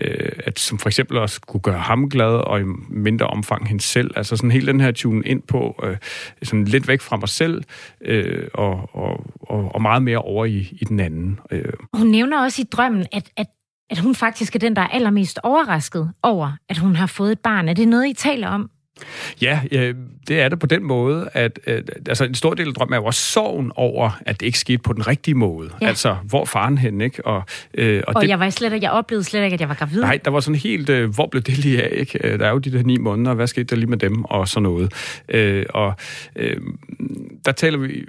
øh, at som for eksempel også kunne gøre ham glad, og i mindre omfang hende selv. Altså sådan hele den her tune ind på, øh, sådan lidt væk fra mig selv, øh, og, og, og, og meget mere over i, i den anden. Øh. Hun nævner også i drømmen, at, at at hun faktisk er den, der er allermest overrasket over, at hun har fået et barn. Er det noget, I taler om? Ja, ja, det er det på den måde, at, at altså en stor del af drømmen er jo også sorgen over, at det ikke skete på den rigtige måde. Ja. Altså, hvor faren hen, ikke? Og, øh, og, og det, jeg, var slet, jeg oplevede slet ikke, at jeg var gravid. Nej, der var sådan helt, øh, hvor blev det lige af, ikke? Øh, der er jo de der ni måneder, hvad skete der lige med dem, og sådan noget. Øh, og øh, der taler vi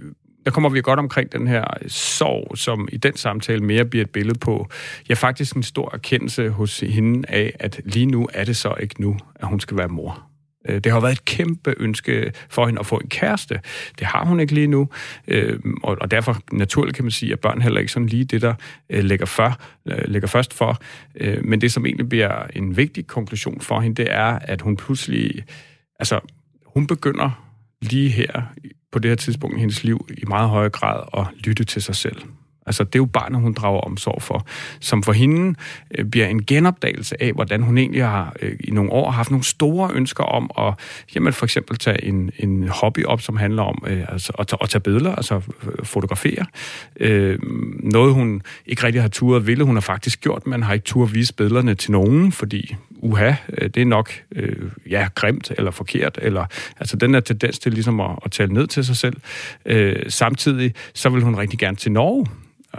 der kommer vi godt omkring den her sorg, som i den samtale mere bliver et billede på, ja, faktisk en stor erkendelse hos hende af, at lige nu er det så ikke nu, at hun skal være mor. Øh, det har været et kæmpe ønske for hende at få en kæreste. Det har hun ikke lige nu, øh, og derfor naturligt kan man sige, at børn heller ikke sådan lige det, der øh, ligger, lægger, ligger lægger først for. Men det, som egentlig bliver en vigtig konklusion for hende, det er, at hun pludselig, altså, hun begynder lige her på det her tidspunkt i hendes liv i meget højere grad at lytte til sig selv. Altså, det er jo barnet, hun drager omsorg for, som for hende øh, bliver en genopdagelse af, hvordan hun egentlig har øh, i nogle år haft nogle store ønsker om at jamen, for eksempel tage en, en hobby op, som handler om øh, altså, at, at tage billeder, altså øh, fotografere. Øh, noget, hun ikke rigtig har turet ville, hun har faktisk gjort, men har ikke turet vise billederne til nogen, fordi uha, øh, det er nok øh, ja, grimt eller forkert, eller altså den der tendens til ligesom at, at tale ned til sig selv. Øh, samtidig så vil hun rigtig gerne til Norge,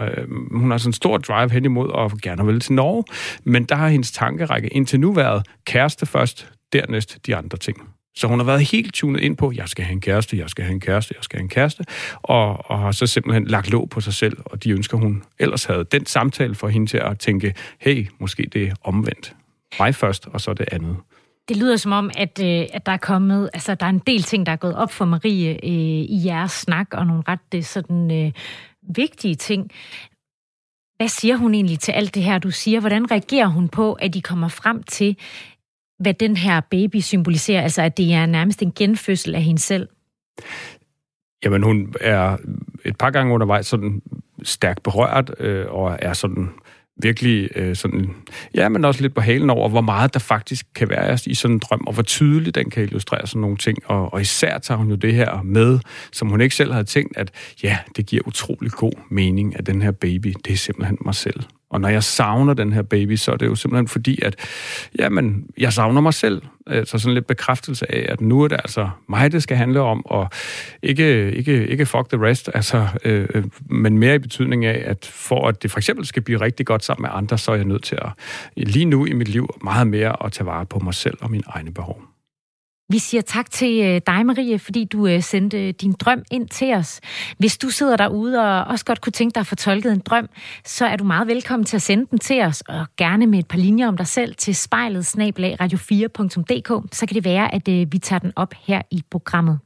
Øh, hun har sådan en stor drive hen imod og gerne vil til Norge, men der har hendes tankerække indtil nu været kæreste først, dernæst de andre ting. Så hun har været helt tunet ind på, jeg skal have en kæreste, jeg skal have en kæreste, jeg skal have en kæreste, og, og har så simpelthen lagt låg på sig selv, og de ønsker, hun ellers havde. Den samtale for hende til at tænke, hey, måske det er omvendt. Mig først, og så det andet. Det lyder som om, at, øh, at der er kommet, altså der er en del ting, der er gået op for Marie øh, i jeres snak, og nogle ret det, sådan, øh, vigtige ting. Hvad siger hun egentlig til alt det her, du siger? Hvordan reagerer hun på, at de kommer frem til, hvad den her baby symboliserer? Altså, at det er nærmest en genfødsel af hende selv? Jamen, hun er et par gange undervejs sådan stærkt berørt, øh, og er sådan virkelig øh, sådan, ja, men også lidt på halen over, hvor meget der faktisk kan være i sådan en drøm, og hvor tydeligt den kan illustrere sådan nogle ting. Og, og især tager hun jo det her med, som hun ikke selv havde tænkt, at ja, det giver utrolig god mening, at den her baby, det er simpelthen mig selv. Og når jeg savner den her baby, så er det jo simpelthen fordi, at jamen, jeg savner mig selv. Altså sådan lidt bekræftelse af, at nu er det altså mig, det skal handle om, og ikke, ikke, ikke fuck the rest, altså, øh, øh, men mere i betydning af, at for at det for eksempel skal blive rigtig godt sammen med andre, så er jeg nødt til at lige nu i mit liv meget mere at tage vare på mig selv og mine egne behov. Vi siger tak til øh, dig, Marie, fordi du øh, sendte øh, din drøm ind til os. Hvis du sidder derude og også godt kunne tænke dig at få tolket en drøm, så er du meget velkommen til at sende den til os, og gerne med et par linjer om dig selv til spejlet radio4.dk. Så kan det være, at vi tager den op her i programmet.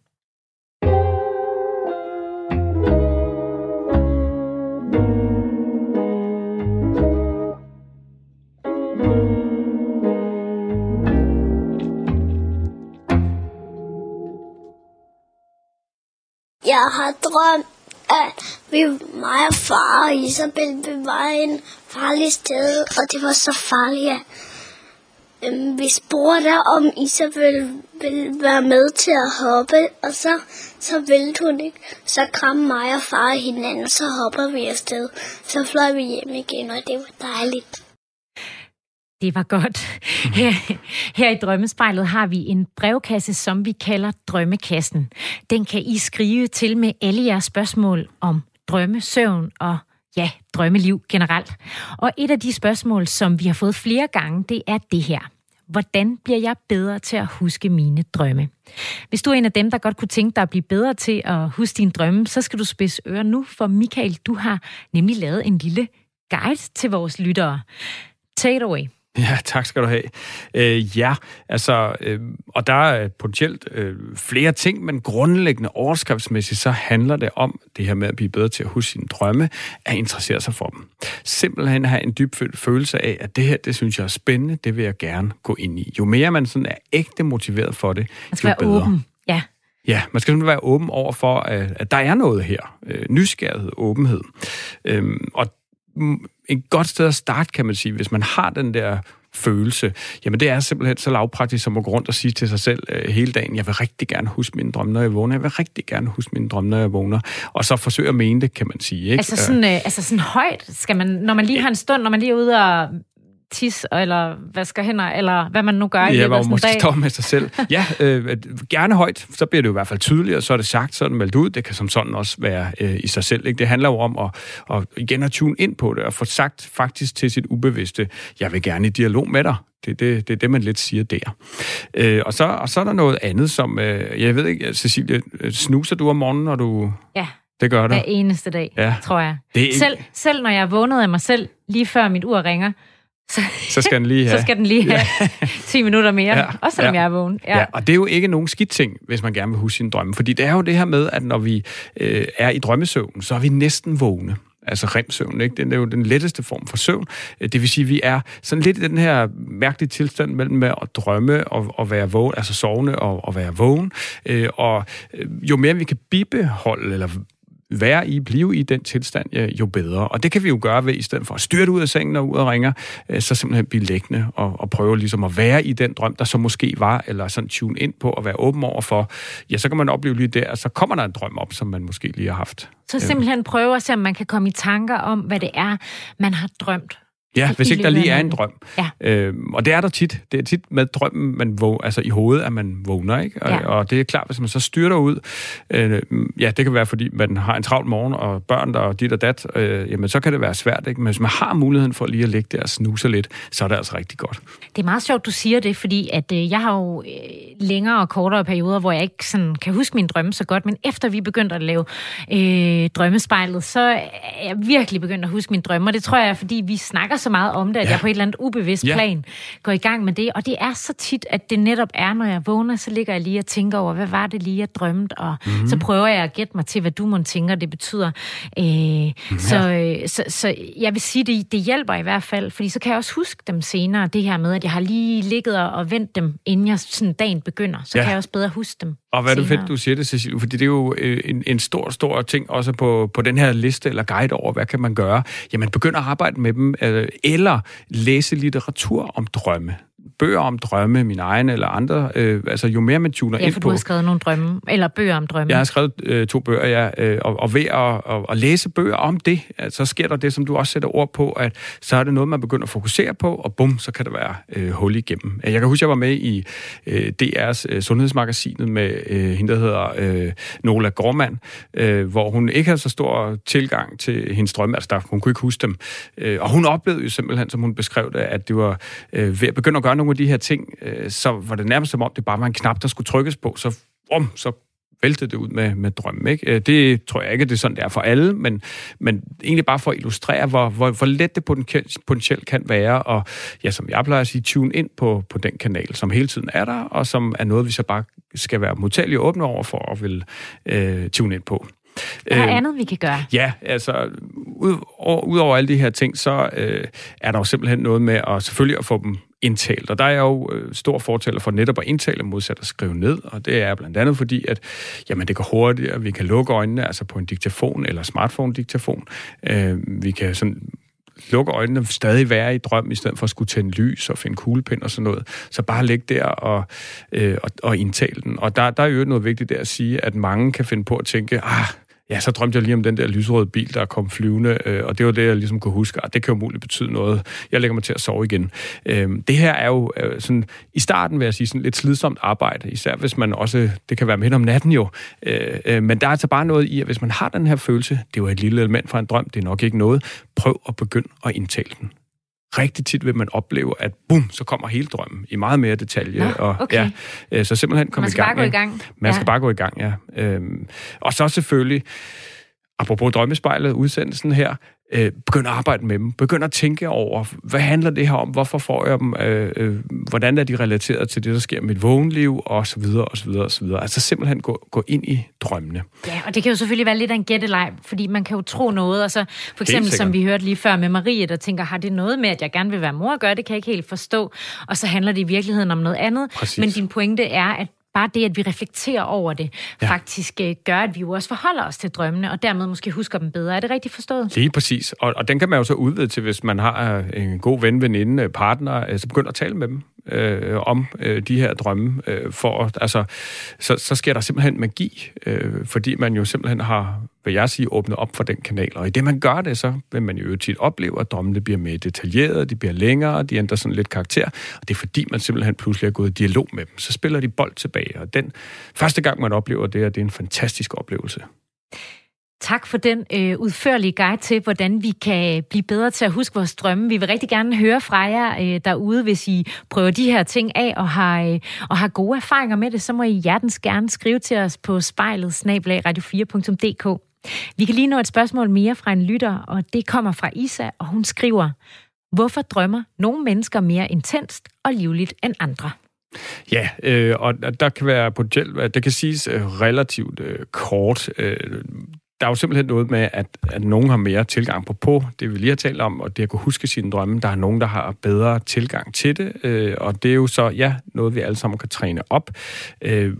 Jeg har drømt, at vi, mig og far og Isabel var en farlig sted, og det var så farligt, at øhm, vi spurgte, om Isabel ville være med til at hoppe, og så, så ville hun ikke. Så kram mig og far hinanden, og så hopper vi afsted. Så fløj vi hjem igen, og det var dejligt. Det var godt. Her, her i Drømmespejlet har vi en brevkasse, som vi kalder Drømmekassen. Den kan I skrive til med alle jeres spørgsmål om drømme, søvn og ja, drømmeliv generelt. Og et af de spørgsmål, som vi har fået flere gange, det er det her. Hvordan bliver jeg bedre til at huske mine drømme? Hvis du er en af dem, der godt kunne tænke dig at blive bedre til at huske dine drømme, så skal du spidse ører nu, for Michael, du har nemlig lavet en lille guide til vores lyttere. Take it away. [LAUGHS] Ja, tak skal du have. Øh, ja, altså, øh, og der er potentielt øh, flere ting, men grundlæggende overskriftsmæssigt, så handler det om det her med at blive bedre til at huske sine drømme, at interessere sig for dem. Simpelthen have en dyb følelse af, at det her, det synes jeg er spændende, det vil jeg gerne gå ind i. Jo mere man sådan er ægte motiveret for det, Man skal jo være bedre. åben. Ja. Ja, man skal simpelthen være åben over for, at, at der er noget her. Øh, nysgerrighed, åbenhed. Øhm, og et godt sted at starte, kan man sige, hvis man har den der følelse, jamen det er simpelthen så lavpraktisk som at gå rundt og sige til sig selv øh, hele dagen, jeg vil rigtig gerne huske mine drømme, når jeg vågner, jeg vil rigtig gerne huske mine drømme, når jeg vågner, og så forsøge at mene det, kan man sige. Ikke? Altså sådan, øh, altså sådan højt, skal man, når man lige har en stund, når man lige er ude og tis, eller vasker hænder, eller hvad man nu gør i Ja, løbet af måske dag. står med sig selv. [LAUGHS] Ja, øh, gerne højt, så bliver det jo i hvert fald tydeligt, og så er det sagt, så er det meldt ud. Det kan som sådan også være øh, i sig selv. Ikke? Det handler jo om at, at igen at tune ind på det, og få sagt faktisk til sit ubevidste, jeg vil gerne i dialog med dig. Det er det, det, er det, man lidt siger der. Øh, og, så, og så er der noget andet, som, øh, jeg ved ikke, Cecilie, øh, snuser du om morgenen, når du... Ja, Det gør du. hver eneste dag, Ja. tror jeg. Det er ikke- Selv, selv når jeg er vågnet af mig selv, lige før mit ur ringer, så, Så skal den lige [LAUGHS] have... så skal den lige have 10 [LAUGHS] minutter mere, Ja. også selvom Ja. jeg er vågen. Ja. ja, og det er jo ikke nogen skidt ting, hvis man gerne vil huske sine drømme. Fordi det er jo det her med, at når vi øh, er i drømmesøvn, så er vi næsten vågne. Altså remsøvn, ikke? Den er jo den letteste form for søvn. Øh, Det vil sige, at vi er sådan lidt i den her mærkelige tilstand mellem med at drømme og, og være vågen, altså sovne og, og være vågen. Øh, Og øh, jo mere vi kan bibeholde eller være i, blive i den tilstand, ja, jo bedre. Og det kan vi jo gøre ved, i stedet for at styrte ud af sengen og ud og ringer, øh, så simpelthen blive liggende og, og prøve ligesom at være i den drøm, der så måske var, eller sådan tune ind på at være åben over for, ja, så kan man opleve lige der, og så kommer der en drøm op, som man måske lige har haft. Så simpelthen prøve at se, om man kan komme i tanker om, hvad det er, man har drømt. Ja, hvis ikke der lige er en drøm. Ja. Øhm, og det er der tit. Det er tit med drømmen, man våg, altså i hovedet, at man vågner, ikke? Og, Ja. og det er klart, hvis man så styrter ud, øh, ja, det kan være, fordi man har en travl morgen, og børn der og dit og dat, øh, jamen så kan det være svært, ikke? Men hvis man har muligheden for lige at ligge der og snuse lidt, så er det altså rigtig godt. Det er meget sjovt, du siger det, fordi at øh, jeg har jo øh, længere og kortere perioder, hvor jeg ikke sådan kan huske mine drømme så godt, men efter vi begyndte at lave øh, drømmespejlet, så er jeg virkelig begyndt at huske mine drømme, og det tror jeg fordi vi snakker så meget om det, at Ja. jeg på et eller andet ubevidst Ja. plan går i gang med det, og det er så tit, at det netop er, når jeg vågner, så ligger jeg lige og tænker over, hvad var det lige, jeg drømte, og Mhm. mm-hmm. så prøver jeg at gætte mig til, hvad du må tænker, det betyder. Øh, så, øh, så, så jeg vil sige, det, det hjælper i hvert fald, fordi så kan jeg også huske dem senere, det her med, at jeg har lige ligget og, og vendt dem, inden jeg sådan dagen begynder, så Ja. kan jeg også bedre huske dem. Og hvad er det fedt, du siger det, Cecilie, fordi det er jo øh, en, en stor, stor ting også på, på den her liste eller guide over, hvad kan man gøre. Jamen, begynd at arbejde med dem, øh, eller læse litteratur om drømme. Bøger om drømme, mine egne eller andre. Øh, altså, jo mere man tuner Ja, ind for på... du har skrevet nogle drømme, eller bøger om drømme. Jeg har skrevet øh, to bøger, ja, øh, og, og ved at, at, at læse bøger om det, så sker der det, som du også sætter ord på, at så er det noget, man begynder at fokusere på, og bum, så kan der være øh, hul igennem. Jeg kan huske, jeg var med i øh, DR's øh, sundhedsmagasinet med øh, hende, der hedder øh, Nola Gormand, øh, hvor hun ikke havde så stor tilgang til hendes drømme, altså der, hun kunne ikke huske dem. Øh, og hun oplevede jo simpelthen, som hun beskrev det, at det var øh, ved at begynde at gøre nogle af de her ting, øh, så var det nærmest som om, det bare var en knap, der skulle trykkes på, så, om, så væltede det ud med, med drømme. Ikke? Øh, Det tror jeg ikke, det er sådan, det er for alle, men, men egentlig bare for at illustrere, hvor, hvor, hvor let det potentielt, kan være, og ja, som jeg plejer at sige, tune ind på, på den kanal, som hele tiden er der, og som er noget, vi så bare skal være modtagelige og åbne over for og vil øh, tune ind på. Er der Øh, andet, vi kan gøre? Ja, altså, ud, over, ud over alle de her ting, så øh, er der jo simpelthen noget med at selvfølgelig at få dem indtalt. Og der er jeg jo øh, stor fortæller for netop at indtale modsat at skrive ned, og det er blandt andet fordi, at jamen, det går hurtigere, vi kan lukke øjnene, altså på en diktafon eller smartphone-diktafon. Øh, vi kan sådan lukke øjnene, stadig være i drøm, i stedet for at skulle tænde lys og finde kuglepind og sådan noget. Så bare ligge der og, øh, og, og indtale den. Og der, der er jo noget vigtigt der at sige, at mange kan finde på at tænke, ah, ja, så drømte jeg lige om den der lyserøde bil, der kom flyvende, øh, og det var det, jeg ligesom kunne huske, og det kan jo muligt betyde noget. Jeg lægger mig til at sove igen. Øh, det her er jo øh, sådan, i starten vil jeg sige, sådan lidt slidsomt arbejde, især hvis man også, det kan være midt om natten jo, øh, øh, men der er altså bare noget i, at hvis man har den her følelse, det var et lille element fra en drøm, det er nok ikke noget, prøv at begynde at indtale den. Rigtig tit vil man opleve, at bum, så kommer hele drømmen i meget mere detalje. Nå, og, okay. ja, øh, så simpelthen Man i skal gang. bare gå i gang. Man skal Ja. bare gå i gang, ja. Øhm, og så selvfølgelig, apropos drømmespejlet, udsendelsen her, øh, begynd at arbejde med dem. Begynd at tænke over, hvad handler det her om? Hvorfor får jeg dem? Øh, øh, hvordan er de relateret til det, der sker i mit vågenliv? Og så videre, og så videre, og så videre. Altså simpelthen gå, gå ind i drømmene. Ja, og det kan jo selvfølgelig være lidt af en gætteleg, fordi man kan jo tro noget, og så for eksempel, som vi hørte lige før med Marie, der tænker, har det noget med, at jeg gerne vil være mor at gøre? Det kan jeg ikke helt forstå. Og så handler det i virkeligheden om noget andet. Præcis. Men din pointe er, at bare det, at vi reflekterer over det, ja. faktisk øh, gør, at vi jo også forholder os til drømmene, og dermed måske husker dem bedre. Er det rigtigt forstået? Lige præcis. Og, og den kan man jo så udvide til, hvis man har øh, en god ven, veninde, partner, øh, så begynd at tale med dem øh, om øh, de her drømme. Øh, for, altså, så, så sker der simpelthen magi, øh, fordi man jo simpelthen har, vil jeg sige, åbne op for den kanal. Og i det, man gør det, så vil man jo tit opleve, at drømmene bliver mere detaljerede, de bliver længere, de ændrer sådan lidt karakter. Og det er fordi, man simpelthen pludselig er gået i dialog med dem. Så spiller de bold tilbage. Og den første gang, man oplever det, er det er en fantastisk oplevelse. Tak for den øh, udførlige guide til, hvordan vi kan blive bedre til at huske vores drømme. Vi vil rigtig gerne høre fra jer øh, derude, hvis I prøver de her ting af og har, øh, og har gode erfaringer med det, så må I hjertens gerne skrive til os på spejlet radio4.dk. Vi kan lige nå et spørgsmål mere fra en lytter, og det kommer fra Isa, og hun skriver, hvorfor drømmer nogle mennesker mere intenst og livligt end andre? Ja, øh, og der kan være potentielt, øh, det kan siges øh, relativt øh, kort. Øh, der er jo simpelthen noget med, at, at nogen har mere tilgang på på, det vi lige har talt om, og det at kunne huske sine drømme. Der er nogen, der har bedre tilgang til det, øh, og det er jo så, ja, noget vi alle sammen kan træne op. Øh,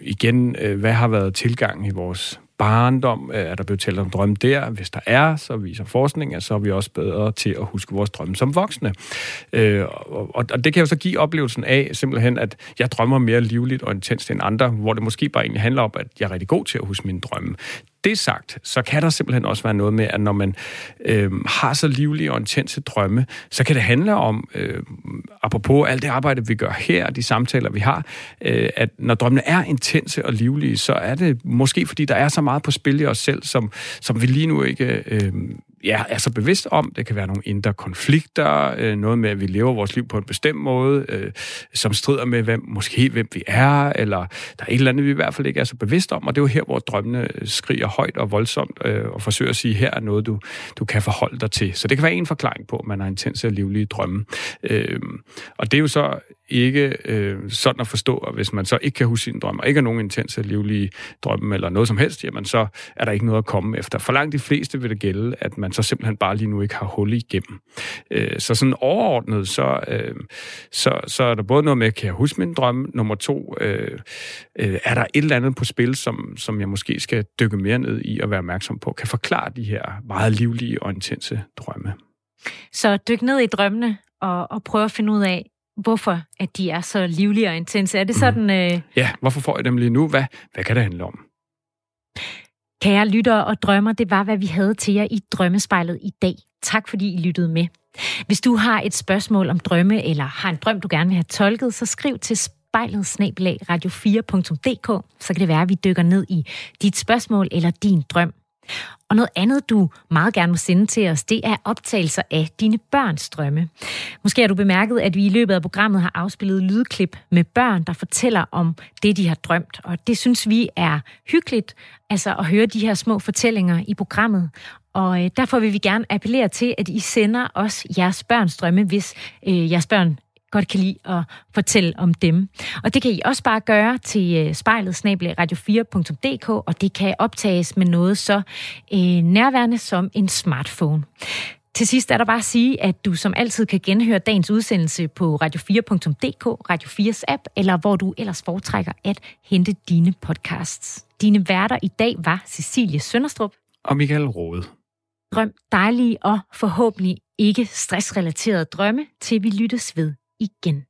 igen, øh, hvad har været tilgangen i vores barndom, øh, er der blevet talt om drømme der. Hvis der er, så viser forskning, at så er vi også bedre til at huske vores drømme som voksne. Øh, og, og det kan jo så give oplevelsen af simpelthen, at jeg drømmer mere livligt og intenst end andre, hvor det måske bare egentlig handler om, at jeg er rigtig god til at huske mine drømme det sagt, så kan der simpelthen også være noget med, at når man øh, har så livlige og intense drømme, så kan det handle om, øh, apropos alt det arbejde, vi gør her, de samtaler, vi har, øh, at når drømmene er intense og livlige, så er det måske, fordi der er så meget på spil i os selv, som, som vi lige nu ikke øh, ja, er så bevidst om. Det kan være nogle indre konflikter, øh, noget med, at vi lever vores liv på en bestemt måde, øh, som strider med, hvem, måske hvem vi er, eller der er et eller andet, vi i hvert fald ikke er så bevidst om, og det er jo her, hvor drømmene øh, skriger højt og voldsomt, øh, og forsøger at sige, her er noget, du, du kan forholde dig til. Så det kan være en forklaring på, at man har intense og livlige drømme. Øh, og det er jo så ikke øh, sådan at forstå, at hvis man så ikke kan huske sine drømme, og ikke har nogen intense livlige drømme eller noget som helst, jamen så er der ikke noget at komme efter. For langt de fleste vil det gælde, at man så simpelthen bare lige nu ikke har hul igennem. Øh, så sådan overordnet, så, øh, så, så er der både noget med, kan jeg huske min drømme? Nummer to, øh, øh, er der et eller andet på spil, som, som jeg måske skal dykke mere ned i og være opmærksom på, kan forklare de her meget livlige og intense drømme. Så dyk ned i drømmene og, og prøv at finde ud af, hvorfor at de er så livlige og intense. Er det sådan... Mm. Øh... Ja, hvorfor får jeg dem lige nu? Hvad, hvad kan det handle om? Kære lyttere og drømmer, det var, hvad vi havde til jer i Drømmespejlet i dag. Tak fordi I lyttede med. Hvis du har et spørgsmål om drømme, eller har en drøm, du gerne vil have tolket, så skriv til spejlet radio4.dk, så kan det være, at vi dykker ned i dit spørgsmål eller din drøm. Og noget andet, du meget gerne må sende til os, det er optagelser af dine børns drømme. Måske har du bemærket, at vi i løbet af programmet har afspillet lydklip med børn, der fortæller om det, de har drømt. Og det synes vi er hyggeligt, altså at høre de her små fortællinger i programmet. Og øh, derfor vil vi gerne appellere til, at I sender os jeres børns drømme, hvis øh, jeres børn godt kan lide at fortælle om dem. Og det kan I også bare gøre til øh, spejlet radio4.dk, og det kan optages med noget så øh, nærværende som en smartphone. Til sidst er der bare at sige, at du som altid kan genhøre dagens udsendelse på radio4.dk, Radio 4's app, eller hvor du ellers foretrækker at hente dine podcasts. Dine værter i dag var Cecilie Sønderstrup og Michael Rode. Drøm dejlige og forhåbentlig ikke stressrelaterede drømme, til vi lyttes ved igen.